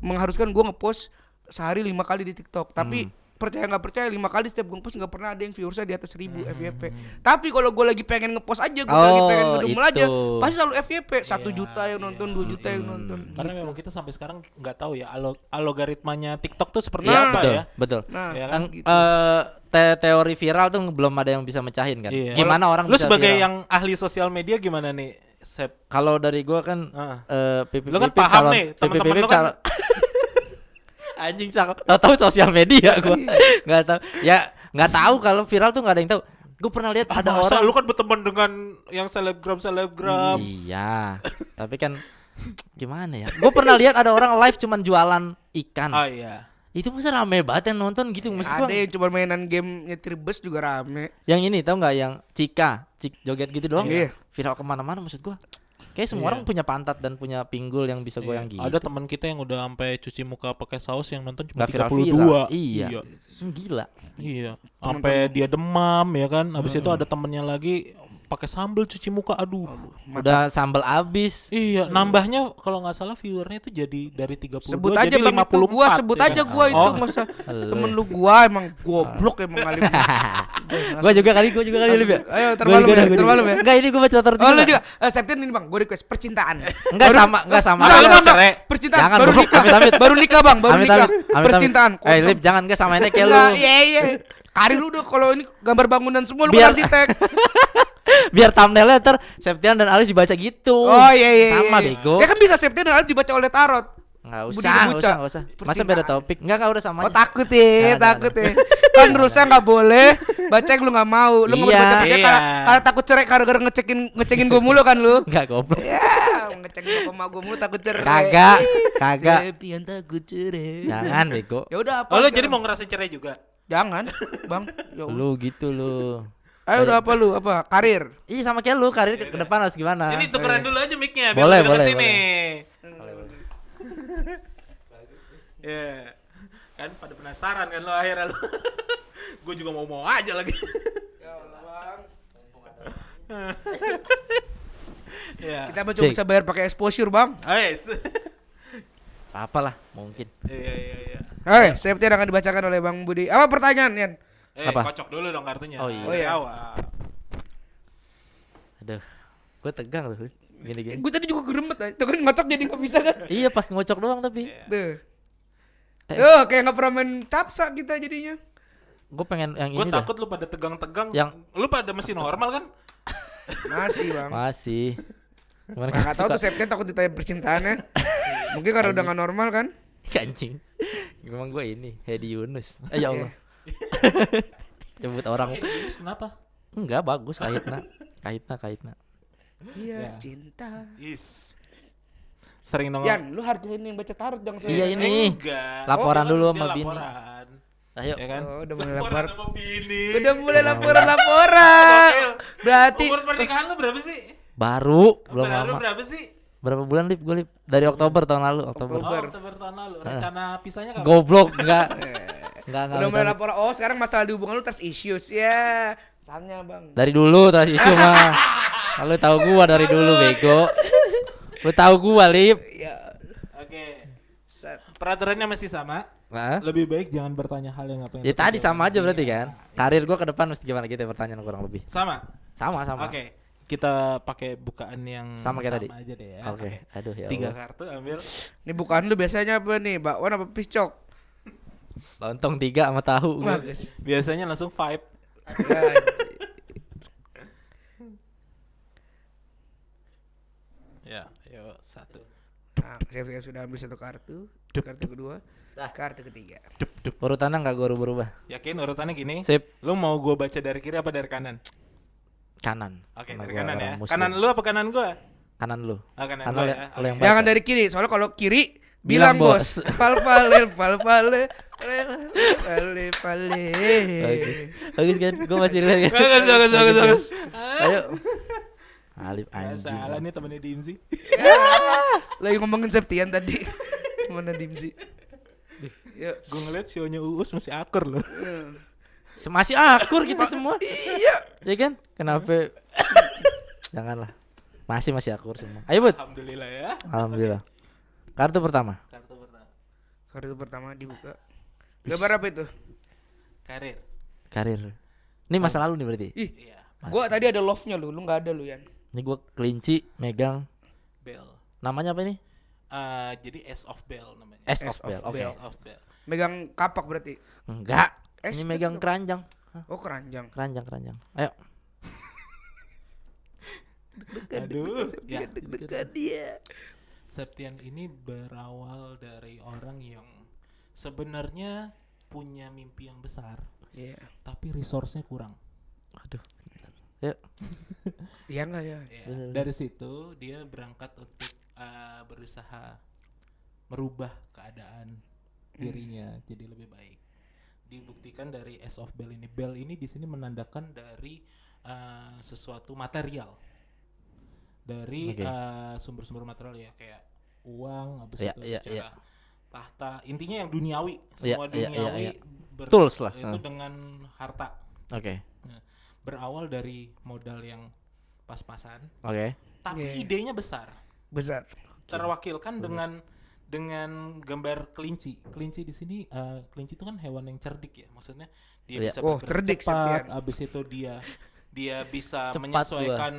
mengharuskan gue ngepost sehari lima kali di TikTok. Tapi Hmm. Percaya nggak percaya lima kali setiap gue ngepost nggak pernah ada yang viewersnya di atas seribu Hmm, FYP. Tapi kalau gue lagi pengen ngepost aja, gue Oh, lagi pengen ngedumel aja, pasti selalu FYP satu Iya, juta yang nonton, iya. dua juta yang Hmm. nonton. karena Gitu. memang kita sampai sekarang nggak tahu ya alo algoritmanya TikTok tuh seperti Iya, apa betul, ya betul. Nah, Ya kan? Gitu. eh, te- teori viral tuh belum ada yang bisa mecahin kan. Iya. Gimana orang lu bisa sebagai viral? yang ahli sosial media gimana nih Sep. Kalau dari gua kan Heeh. eh pipi Lu kan paham nih, temen-temen lu kan- anjing cakep. Tahu sosial media gua. Enggak tahu. Ya nggak tahu kalau viral tuh nggak ada yang tahu. Gue pernah lihat Ah, ada masa orang lu kan berteman dengan yang selebgram selebgram. Iya. Tapi kan gimana ya? Gue pernah lihat ada orang live cuman jualan ikan. Ah iya. Itu masa rame banget yang nonton gitu. Maksud gua, Ada yang cuma mainan game nyetir bus juga rame. yang ini tahu nggak yang Cika, Cik joget gitu doang. Iya. Viral ke mana-mana maksud gua. Kayak semua Iya. orang punya pantat dan punya pinggul yang bisa goyang gitu. Ada teman kita yang udah sampai cuci muka pakai saus yang nonton cuma Nggak 32. viral-viral. Iya. Iya. Hmm, Gila. Iya. Sampai dia demam ya kan. Habis itu ada temennya lagi pakai sambal cuci muka. Aduh. Udah sambal abis. Iya, nambahnya kalau nggak salah viewernya itu jadi dari 32 Sebut aja jadi bang itu 54. gua sebut ya aja kan? gua itu Oh, masa Elu. temen lu gua emang goblok emang kali. gua juga kali, gua juga kali lebih. Ayo Gua termalu juga, ya, gua juga. ya. Enggak, ini gua baca tertulis. Oh lu juga, eh, Septian ini bang, gue request percintaan. Enggak sama, enggak sama. Percintaan, Jangan, baru nikah, baru nikah bang, baru nikah. Percintaan. Eh, Lip, jangan enggak samainnya kayak lu. Enggak, Iya iya. Kari lu udah kalau ini gambar bangunan semua lu Biar- kan arsitek. Biar thumbnailnya ntar Septian dan Alif dibaca gitu. Oh iya iya. Sama iya. bego. Ya kan bisa Septian dan Alif dibaca oleh tarot. Enggak usah, enggak usah, enggak usah. Masa beda topik? Enggak, enggak udah sama Oh takut ya, takut ya. Kan rulesnya nggak boleh baca yang lu nggak mau. Lu nggak Iya. baca baca Iya. karena, karena takut cerai gara-gara ngecekin ngecekin gue mulu kan lu. Enggak goblok. Ya, ngecekin sama gue mulu takut cerai. Kagak, kagak. Septian takut cerai. Jangan bego. Ya udah apa? Oh, lu jadi mau ngerasain cerai juga? Jangan, Bang. Ya. Lu gitu lu. Ayo udah apa lu? Apa? Karir. Iya sama kayak lu, karir ke, ke depan harus gimana? Ini tukeran dulu aja mic-nya biar Boleh, lebih dekat boleh, sini. Ya. Kan pada penasaran kan lo akhirnya lo. Gue juga mau mau aja lagi. ya. Kita mah cuma Cik. bisa bayar pakai exposure, Bang. Ais. Apalah, mungkin. Iya iya iya. Hei, Septian akan dibacakan oleh Bang Budi. Apa pertanyaan, Yan? Eh, Apa? kocok dulu dong kartunya. Oh, iya. Oh, iya. Awal. Aduh. Gue tegang loh. Gini-gini. Gue tadi juga geremet aja. Tuh kan ngocok jadi nggak bisa kan? Iya pas ngocok doang tapi. Tuh. Eh. Kayak nggak pernah main capsa kita jadinya. Gue pengen yang Gue ini dah. takut lu pada tegang-tegang. Yang- lu pada masih normal kan? Masih, Bang. Masih. Gimana Nah, nggak tahu tuh Septian takut ditanya percintaannya. Mungkin karena udah nggak normal kan? Kancing. Memang gue ini Hedi Yunus. Eh, ya Allah. Jemput orang. Eh, kenapa? Enggak bagus kaitna. Kaitna kaitna. Iya, Ya. cinta. Is. Sering nongol. Yan, lu hargain yang baca tarot saya. Iya, ini. Enggak. Laporan dia dulu sama bini. laporan. Ayo. Ya kan? Oh, udah mulai laporan lapor. Udah mulai laporan-laporan. Gokil. Berarti Umur pernikahan lu berapa sih? Baru belum Baru lama. berapa sih? Berapa bulan lip gue lip? Dari Oktober tahun lalu, Oktober. Oh, Oktober tahun lalu. Rencana pisahnya kapan? Goblok enggak. Enggak enggak. udah mulai laporan. Oh, sekarang masalah di hubungan lu terus issues. Ya, tanya, Bang. Dari dulu terus isu mah. Lu tahu gua dari dulu bego. Lu tahu gua lip. Ya, Oke. set. Peraturannya masih sama. Nah. Lebih baik jangan bertanya hal yang apa yang Ya tadi sama aja berarti kan. Karir gua ke depan mesti gimana gitu ya pertanyaan kurang lebih. Sama. Sama sama. Oke. Kita pakai bukaan yang Sama kayak tadi. aja deh ya. Oke. Aduh ya Tiga Allah. kartu ambil. Ini bukan lu biasanya apa nih? Bakwan apa piscok? Lontong tiga sama tahu gua. Bagus. Biasanya langsung five. Ya, yuk satu. Nah, saya saya sudah ambil satu kartu. Kartu kedua. Kartu ketiga. Dup, dup. Urutannya enggak gua berubah. Yakin urutannya gini? Sip. Lu mau gua baca dari kiri apa dari kanan? Kanan. Oke, Karena dari kanan ya. Muslim. Kanan lu apa kanan gua? Kanan lu. Oh, kanan Kanan gua lu- ya. lu yang. Jangan dari kiri, soalnya kalau kiri Bilang bilang, bos. bos. Fal fale, fal fale fale. Bagus. Bagus kan? Gua masih lihat kan. Bagus, bagus, bagus, bagus. Ayo. Alif anjing. salah nih temennya Dimsi. Lagi ngomongin Septian tadi. Mana Dimsi? Yuk. Gue ngeliat sionya Uus masih akur loh. Masih akur kita semua. Iya. Ya kan? Kenapa? Janganlah. Masih masih akur semua. Ayo, Bud. Alhamdulillah ya. Alhamdulillah. Kartu pertama. Kartu pertama. Kartu pertama dibuka. Gambar apa itu? Karir. Karir. Ini masa lalu nih berarti. Ih, Iya. gua tadi ada love-nya lu, lu nggak ada lu Yan. Ini gua kelinci megang Bell. namanya apa ini? Eh, jadi S of Bell namanya. S S of of Bell. Oke. S of Bell. Megang kapak berarti. Enggak. S Ini megang apa? keranjang. Hah, Oh, keranjang. Keranjang, keranjang. Ayo. Aduh, ya. Deg-degan dia. Septian ini berawal dari orang yang sebenarnya punya mimpi yang besar, Iya. tapi resource-nya kurang. Aduh. Ya, Iya enggak ya? Ya, Bener. Dari situ dia berangkat untuk uh, berusaha merubah keadaan dirinya jadi lebih baik. Dibuktikan dari S of Bell ini. Bell ini di sini menandakan dari uh, sesuatu material. Dari uh, sumber-sumber material ya kayak uang, habis Iya, itu iya, secara iya. Tahta. Intinya yang duniawi, Iya, semua iya, iya, duniawi iya. ber- Tools lah, Itu ah. dengan harta. Oke. Berawal dari modal yang pas-pasan, Oke. tapi Iya. idenya besar Besar. terwakilkan dengan dengan gambar kelinci kelinci di sini eh, kelinci itu kan hewan yang cerdik ya maksudnya dia Iya. bisa Oh, cerdik, cepat Septian. habis itu dia dia bisa Cepat menyesuaikan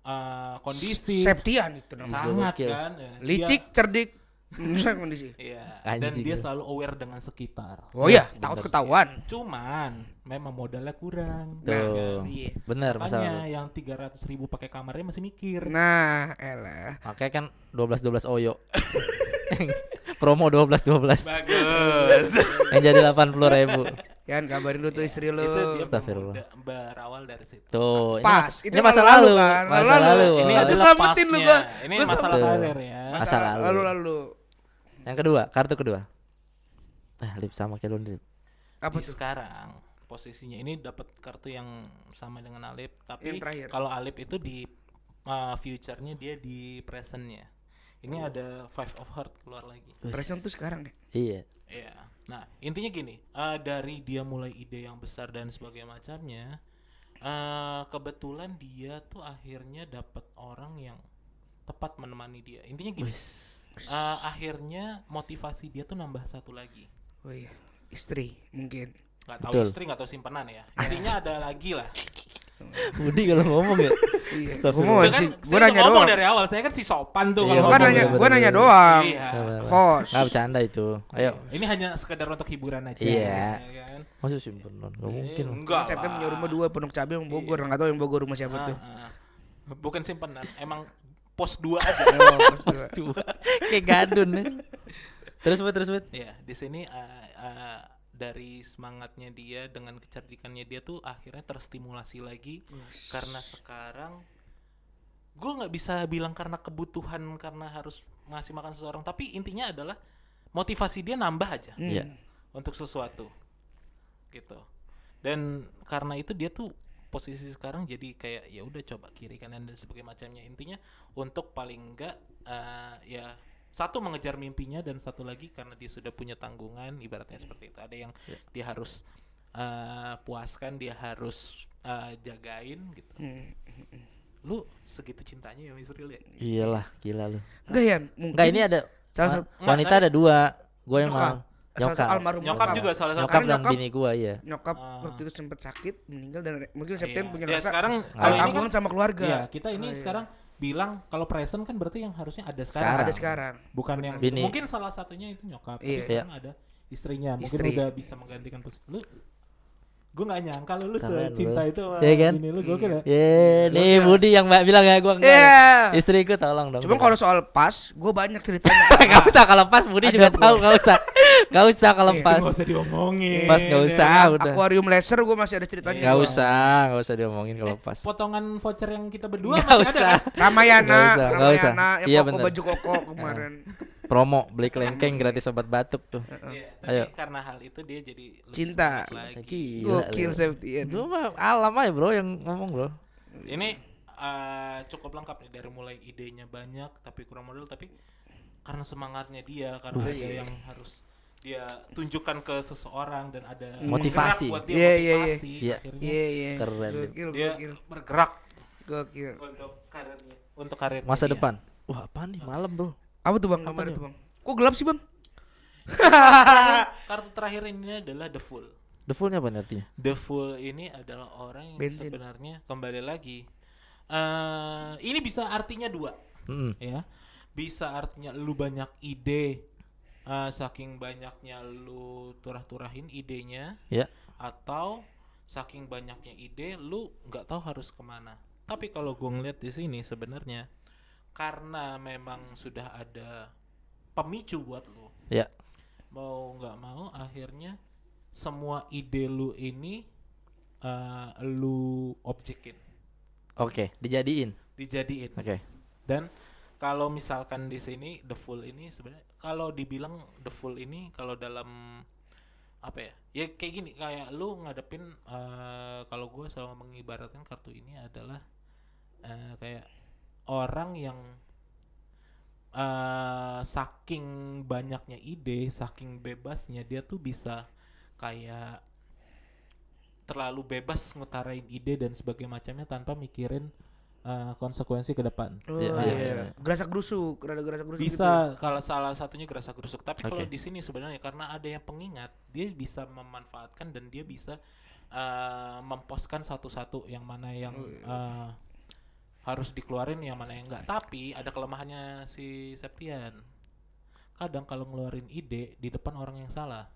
eh, kondisi Septian itu namanya. sangat Gokil. kan ya. Dia- Licik, cerdik, menyesuaikan kondisi. iya dan Anjing dia lu. selalu aware dengan sekitar Oh iya, takut ketahuan. cuman memang modalnya kurang Tuh. ya kan? Iya. Bener makanya masalah. yang 300 ribu pakai kamarnya masih mikir Nah, elah. Makanya kan 12 12 Oyo. Promo 12 12 bagus yang jadi 80 ribu. Yan kabarin lu tuh istri lu. itu dia berawal dari situ Tuh, ini, Pas, mas- itu ini masa lalu lalu, kan, masa lalu. lalu. ini Gua adalah lu, pasnya. gua. Ini Tuh. karir ya. Masa lalu. Lalu lalu. Yang kedua, kartu kedua. Eh, lip sama kayak lu nih. Lip. Apa Di tuh? sekarang posisinya ini dapat kartu yang sama dengan Alip, tapi kalau Alip itu di uh, future-nya dia di present-nya. Ini Oh. ada Five of Heart keluar lagi. Present tuh sekarang deh. Iya. Iya. Nah, intinya gini, eh, dari dia mulai ide yang besar dan sebagainya macamnya, eh kebetulan dia tuh akhirnya dapat orang yang tepat menemani dia. Intinya gini, eh, akhirnya motivasi dia tuh nambah satu lagi. Oh iya. Istri mungkin. Gak tahu Betul. istri, gak tahu simpanan ya. Intinya ada lagi lah. Budi kalau ngomong ya. Iya. Astagfirullah. Gua mau Itu kan udah nanya ngomong doang. dari awal, saya kan si sopan tuh Iya, kalau kan nanya, bener, nanya doang. Iya. Host. Nggak bercanda itu. Ayo. Ini hanya sekedar untuk hiburan aja. Iya. ya kan? Masuk simpenan. Gak mungkin. Eh, Enggak Septem punya rumah dua Pondok Cabe yang Bogor. Enggak tahu yang Bogor rumah siapa Ah, tuh. ah. Bukan simpenan, emang pos 2 aja. Oh, pas dua. Kayak gadun ya. Terus buat terus buat. ya, di sini ah, ah, dari semangatnya dia dengan kecerdikannya dia tuh akhirnya terstimulasi lagi. Karena sekarang gue nggak bisa bilang karena kebutuhan karena harus ngasih makan seseorang tapi intinya adalah motivasi dia nambah aja. Iya. untuk sesuatu. Gitu. Dan karena itu dia tuh posisi sekarang jadi kayak ya udah coba kiri kanan dan sebagainya macamnya. Intinya untuk paling enggak eh, ya satu mengejar mimpinya dan satu lagi karena dia sudah punya tanggungan ibaratnya seperti itu ada yang Ya. dia harus eh, puaskan dia harus eh, jagain gitu Hmm. lu segitu cintanya ya Misril ya Iyalah, gila lu. Enggak ya, mungkin. Enggak ini ada salah satu wanita Enggak, ada dua. Gue Nyokap. emang salah nyokap. satu almarhum nyokap juga salah satu Nyokap Karena dan nyokap- bini gua iya. Nyokap Ah. waktu itu sempat sakit, meninggal dan mungkin Septem Iya. punya Ya, rasa sekarang kalau tanggungan kan sama keluarga. Iya, kita ini Oh, iya. sekarang bilang kalau present kan berarti yang harusnya ada sekarang. Sekarang. ada sekarang. Bukan yang Bini. mungkin salah satunya itu nyokap, tapi Iya. sekarang ada istrinya. Mungkin Istri. udah bisa menggantikan posisi. Lu gue gak nyangka lu, lu bro. itu sama Iya kan? bini lu gokil ya. Ye, nih Gokil. Budi yang mbak bilang ya gua enggak. Iya. Istriku tolong dong. Cuma kalau soal pas, gue banyak ceritanya. Enggak usah kalau pas Budi Ada juga gua. tahu enggak usah. Enggak usah kalau Iya, pas. Gak usah diomongin. Pas nggak ya usah. kan? udah. Aquarium laser gue masih ada ceritanya. Enggak gua. usah, enggak usah diomongin kalau Eh, pas. potongan voucher yang kita berdua Enggak masih usah. ada kan? Ramayana, Nggak usah, usah. Ramayana, yang Iya, koko baju koko kemarin. Promo beli kelengkeng gratis obat batuk tuh. Iya, tapi Ayo. karena hal itu dia jadi Cinta. lagi. Gila. Gokil. Septian. Lu mah alam aja bro yang ngomong bro. Ini eh, cukup lengkap nih dari mulai idenya banyak tapi kurang modal tapi karena semangatnya dia karena dia yang harus dia tunjukkan ke seseorang dan ada Motivasi. bergerak buat dia Iya, iya, iya. motivasi Iya. akhirnya Iya iya. Keren. Gokil dia gokil. bergerak Gokil. untuk karirnya untuk karir Masa depan. Wah, apaan nih malam bro? Apa tuh bang? Apa Apa tuh? bang? Kok gelap sih bang? kartu terakhir ini adalah the full The fullnya apa artinya? the full ini adalah orang yang Bensin. sebenarnya kembali lagi eh ini bisa artinya dua Mm-mm. ya bisa artinya lu banyak ide eh, saking banyaknya lu turah-turahin idenya Ya. atau saking banyaknya ide lu nggak tahu harus ke mana Tapi kalau gue ngeliat di sini sebenarnya karena memang sudah ada pemicu buat lu. Ya. Mau nggak mau akhirnya semua ide lu ini eh, lu objekin, Oke, dijadiin. dijadiin. Oke. Dan kalau misalkan di sini the full ini sebenarnya kalau dibilang the full ini kalau dalam apa ya? Ya kayak gini kayak lu ngadepin eh, kalau gue selalu mengibaratkan kartu ini adalah eh, kayak orang yang eh saking banyaknya ide, saking bebasnya dia tuh bisa kayak terlalu bebas ngutarain ide dan sebagainya macamnya tanpa mikirin eh, konsekuensi ke depan. Oh, Iya, iya, iya, iya. iya. Gerasak gerusuk, rada gerasak gerusuk gitu. bisa kalau salah satunya gerasa gerusuk tapi kalau Oke. di sini sebenarnya karena ada yang pengingat dia bisa memanfaatkan dan dia bisa eh, memposkan satu-satu yang mana yang Oh, iya. eh, harus dikeluarin yang mana yang enggak tapi ada kelemahannya si Septian kadang kalau ngeluarin ide di depan orang yang salah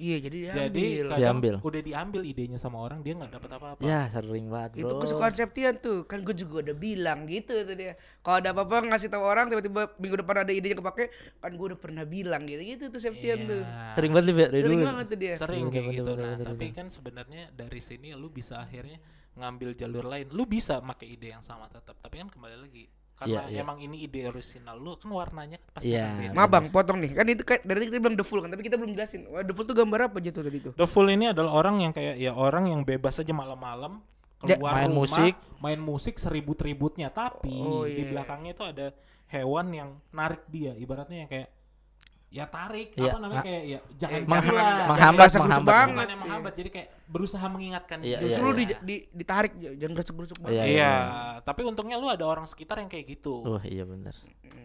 Iya, jadi diambil. jadi Diambil. udah diambil idenya sama orang dia nggak dapat apa-apa Ya, sering banget, itu Bro. kesukaan Septian tuh kan gue juga udah bilang gitu itu dia kalau ada apa-apa ngasih tahu orang tiba-tiba minggu depan ada idenya kepake kan gue udah pernah bilang gitu gitu tuh Septian tuh Iya. Sering banget ya, dari sering dulu. banget tuh dia sering kayak gitu bener, nah bener, tapi bener. kan sebenarnya dari sini lu bisa akhirnya ngambil jalur lain lu bisa pakai ide yang sama tetap tapi kan kembali lagi karena Iya, iya. emang ini ide original lu kan warnanya kan pasti Iya. akan beda Ma bang, potong nih. Kan itu kayak dari tadi kita bilang the full kan, tapi kita belum jelasin. Wah, the full tuh gambar apa aja tuh tadi tuh? The Full ini adalah orang yang kayak ya orang yang bebas aja malam-malam keluar main rumah, musik. main musik seribut-ributnya tapi Oh, di iya. belakangnya itu ada hewan yang narik dia ibaratnya yang kayak ya tarik Iya, apa namanya kayak ya jangan Eh, jangan menghambat, jangan gerasa-gerusuk menghambat. banget. yang menghambat jadi kayak berusaha mengingatkan Iya, dia. Justru iya, lu di, iya. di, ditarik jangan gerasak gerusuk banget. Iya, Iya, tapi untungnya lu ada orang sekitar yang kayak gitu. Wah, iya benar.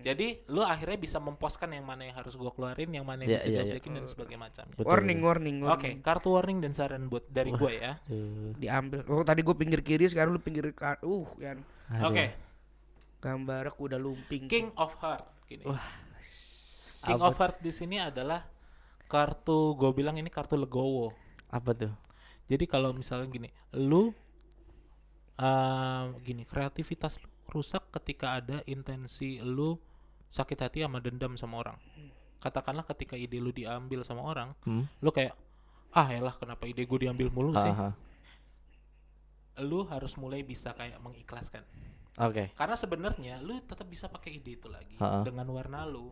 Jadi lu akhirnya bisa memposkan yang mana yang harus gua keluarin, yang mana yang Iya, bisa iya, diobjekin dan sebagainya macamnya. Betul, warning, betul. warning, Oke, warning. kartu warning dan saran buat dari gua ya. Aduh. Diambil. Oh, tadi gue pinggir kiri, sekarang lu pinggir kan. Uh, kan. Oke, Gambar kuda lumping. King of Heart gini. Wah, King apa of Heart di sini adalah kartu gue bilang ini kartu legowo. Apa tuh? Jadi kalau misalnya gini, lu ehm, gini kreativitas lu rusak ketika ada intensi lu sakit hati sama dendam sama orang. Katakanlah ketika ide lu diambil sama orang, Hmm? lu kayak ah elah kenapa ide gue diambil mulu sih? Aha. Lu harus mulai bisa kayak mengikhlaskan. Oke. Karena sebenarnya lu tetap bisa pakai ide itu lagi Ha-ha. dengan warna lu,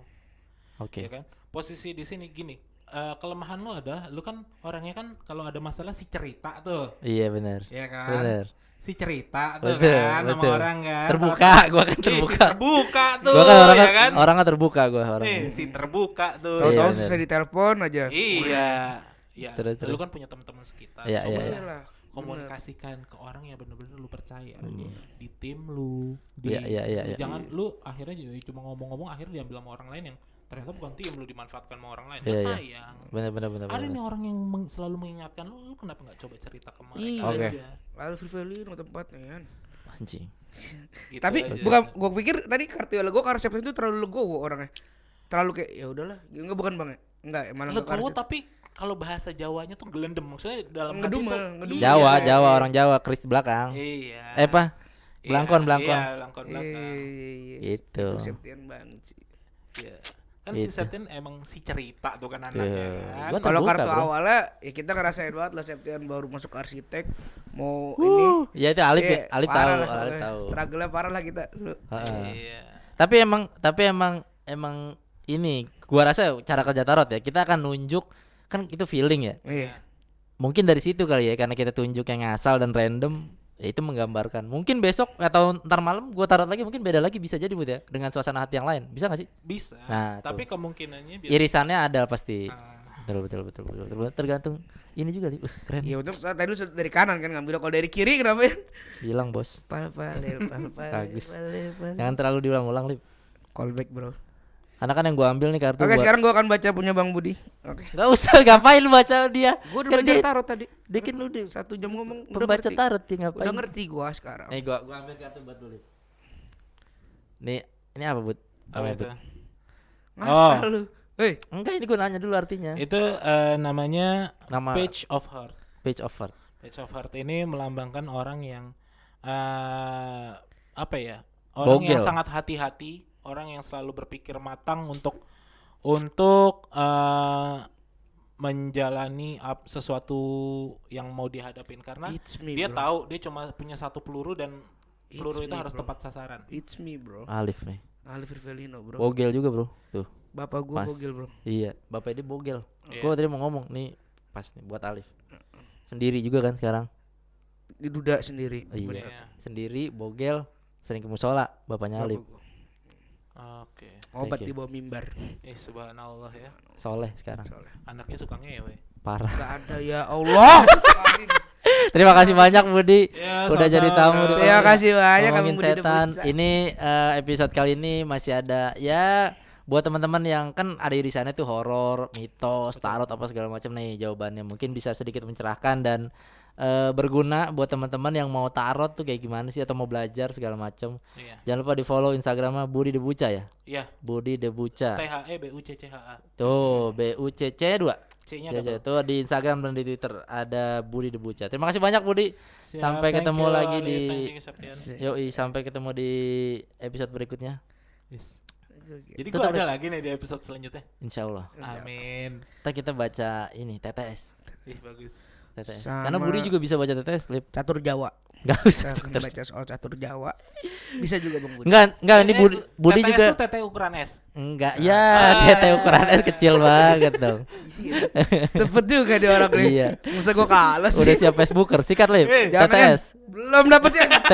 Oke. ya kan? Posisi di sini gini, eh, kelemahan lu adalah lu kan orangnya kan kalau ada masalah si cerita tuh, Iya benar. ya kan? Benar. Si cerita tuh Betul, kan sama betul. orang kan. Terbuka, gua kan Ih, si terbuka. terbuka tuh, Gua kan orangnya ya kan? orangnya terbuka gua Nih, orangnya. si terbuka tuh. Iya, Tahu-tahu bener. susah ditelepon aja. Iya. Ya, Terus, lu kan punya teman-teman sekitar. Iya, Coba iya, lah iya. Iyalah. komunikasikan ke orang yang bener-bener lu percaya Hmm. di tim lu di Iya, iya, iya, iya. jangan lu akhirnya juga cuma ngomong-ngomong akhirnya diambil sama orang lain yang ternyata bukan tim lu dimanfaatkan sama orang lain Iya, kan iya. sayang Benar benar benar. ada benar. nih orang yang meng- selalu mengingatkan lu lu kenapa nggak coba cerita ke mereka Iya. Oke. aja Lalu free value no tempatnya kan. Anjing. Gitu Tapi aja. bukan gua pikir tadi kartu legowo karena Septian itu terlalu legowo orangnya. Terlalu kayak ya udahlah, enggak bukan banget. Enggak, malah enggak legowo tapi kalau bahasa Jawanya tuh gelendem maksudnya dalam Ngedumel, ngedumel. Jawa, Iya, Jawa iya. orang Jawa, Kris di belakang. iya Eh apa? Iya, Belangkon, belangkon. iya belangkon belakang Iya, Itu. Itu Septian banget sih. Iya. Kan si Gitu. Septian emang si cerita tuh kan anaknya Iya. kan Kalau kartu bro. awalnya ya kita ngerasain banget lah Septian baru masuk arsitek mau ini Ya itu Alip ya, eh, Alip tahu, lah, Alip tahu. Struggle-nya parah lah kita dulu. Heeh. iya Tapi emang tapi emang emang ini gua rasa cara kerja tarot ya, kita akan nunjuk kan itu feeling ya. Iya. Mungkin dari situ kali ya karena kita tunjuk yang ngasal dan random ya itu menggambarkan. Mungkin besok atau ntar malam gua tarot lagi mungkin beda lagi bisa jadi Bud ya dengan suasana hati yang lain. Bisa gak sih? bisa Nah, tapi kemungkinannya biar Irisannya ada pasti. Ah, Betul betul betul betul, betul. Tergantung ini juga Lip. Uh, keren. Ya untuk tadi lu dari kanan kan ngambil kalau dari kiri kenapa ya? Bilang bos. Pal pal pal pal. Bagus. pal, pal. Jangan terlalu diulang-ulang Lip. Callback bro. Karena kan yang gua ambil nih kartu Oke buat- sekarang gua akan baca punya Bang Budi. Oke. Gak usah ngapain lu baca dia. Gua udah Kan belajar dia- tarot tadi. Dia kan udah Satu jam ngomong udah pembaca tarot dia ngapain? Udah ngerti gua sekarang. Nih gua gua ambil kartu buat dulu. Nih, ini apa, Bud? apa itu itu? Ngasal lu. Hei, Enggak, ini gua nanya dulu artinya. itu eh, namanya Nama page of heart page of heart. page of heart ini melambangkan orang yang eh apa ya? Orang yang Bogel. sangat hati-hati, orang yang selalu berpikir matang untuk untuk eh menjalani ap- sesuatu yang mau dihadapin karena It's me, dia bro. tahu dia cuma punya satu peluru dan peluru It's itu me, harus bro. tepat sasaran. It's me bro. Alif nih. Alif Rivelino bro. Bogel juga, Bro. Tuh. Bapak gua Pas. bogel bro. Iya, Bapak ini bogel. Iya. Gua tadi mau ngomong nih pas nih buat Alif. Sendiri juga kan sekarang. Diduda sendiri. Iya. Iya. Sendiri bogel sering ke musola bapaknya Bapak Alif. gua. Oke. Obat Thank you. di bawah mimbar. Eh subhanallah ya. Soleh sekarang. Soalnya. Anaknya suka ngewe. Parah. Gak ada ya Allah. Terima kasih banyak Budi Ya, udah jadi tamu di bro. Terima kasih banyak ngomongin Budi setan. Ini eh, episode kali ini masih ada ya buat teman-teman yang kan ada irisannya tuh horor, mitos, tarot apa segala macam nih jawabannya. Mungkin bisa sedikit mencerahkan dan eh, berguna buat teman-teman yang mau tarot tuh kayak gimana sih atau mau belajar segala macam. Iya. Jangan lupa di follow Instagramnya Budi Debuca ya. Iya. Budi Debuca. T H E B U C C H A. Tuh B U C C 2. C-nya C tuh di Instagram dan di Twitter ada Budi Debuca. Terima kasih banyak Budi. Siap, Sampai ketemu you, lagi Ali. di. Yoi, sampai ketemu di episode berikutnya. Yes. Jadi Tetap gua ada lagi nih di episode selanjutnya. Insya Allah. Amin. Ntar kita baca ini TTS. Ih bagus. TTS. Sama- Karena Budi juga bisa baca TTS, Lip. Catur Jawa. Gak usah. Saya akan baca soal catur Jawa. Bisa juga Bang Budi. Enggak, enggak ini Budi, Budi TTS juga tuh TT ukuran S. enggak. Ya, TT ukuran S kecil banget dong. Cepet juga dia orang nih. Iya. Masa gua kalah sih. Udah siap Facebooker, sikat Lip. Eh, jangan, TTS. Belum dapet ya. T,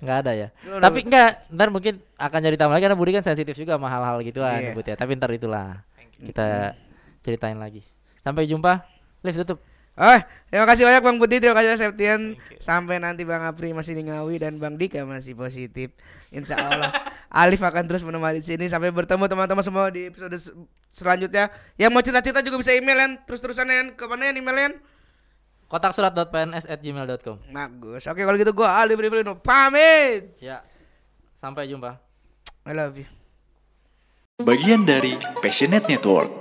enggak ada ya. Belum Tapi dapet. enggak, ntar mungkin akan jadi tambah lagi karena Budi kan sensitif juga sama hal-hal gituan Iya. Budi ya. Tapi ntar itulah kita ceritain lagi. Sampai jumpa. Live tutup. Oh, terima kasih banyak Bang Budi, terima kasih Mas Septian. Sampai nanti Bang Apri masih di Ngawi dan Bang Dika masih positif. Insya Allah Alif akan terus menemani di sini sampai bertemu teman-teman semua di episode se- selanjutnya. Yang mau cerita-cerita juga bisa email kan, terus-terusan kan ke mana ya emailnya? Kotak surat.pns@gmail.com. Bagus. Oke kalau gitu gua Alif Riflino pamit. Ya. Sampai jumpa. I love you. Bagian dari Passionate Network.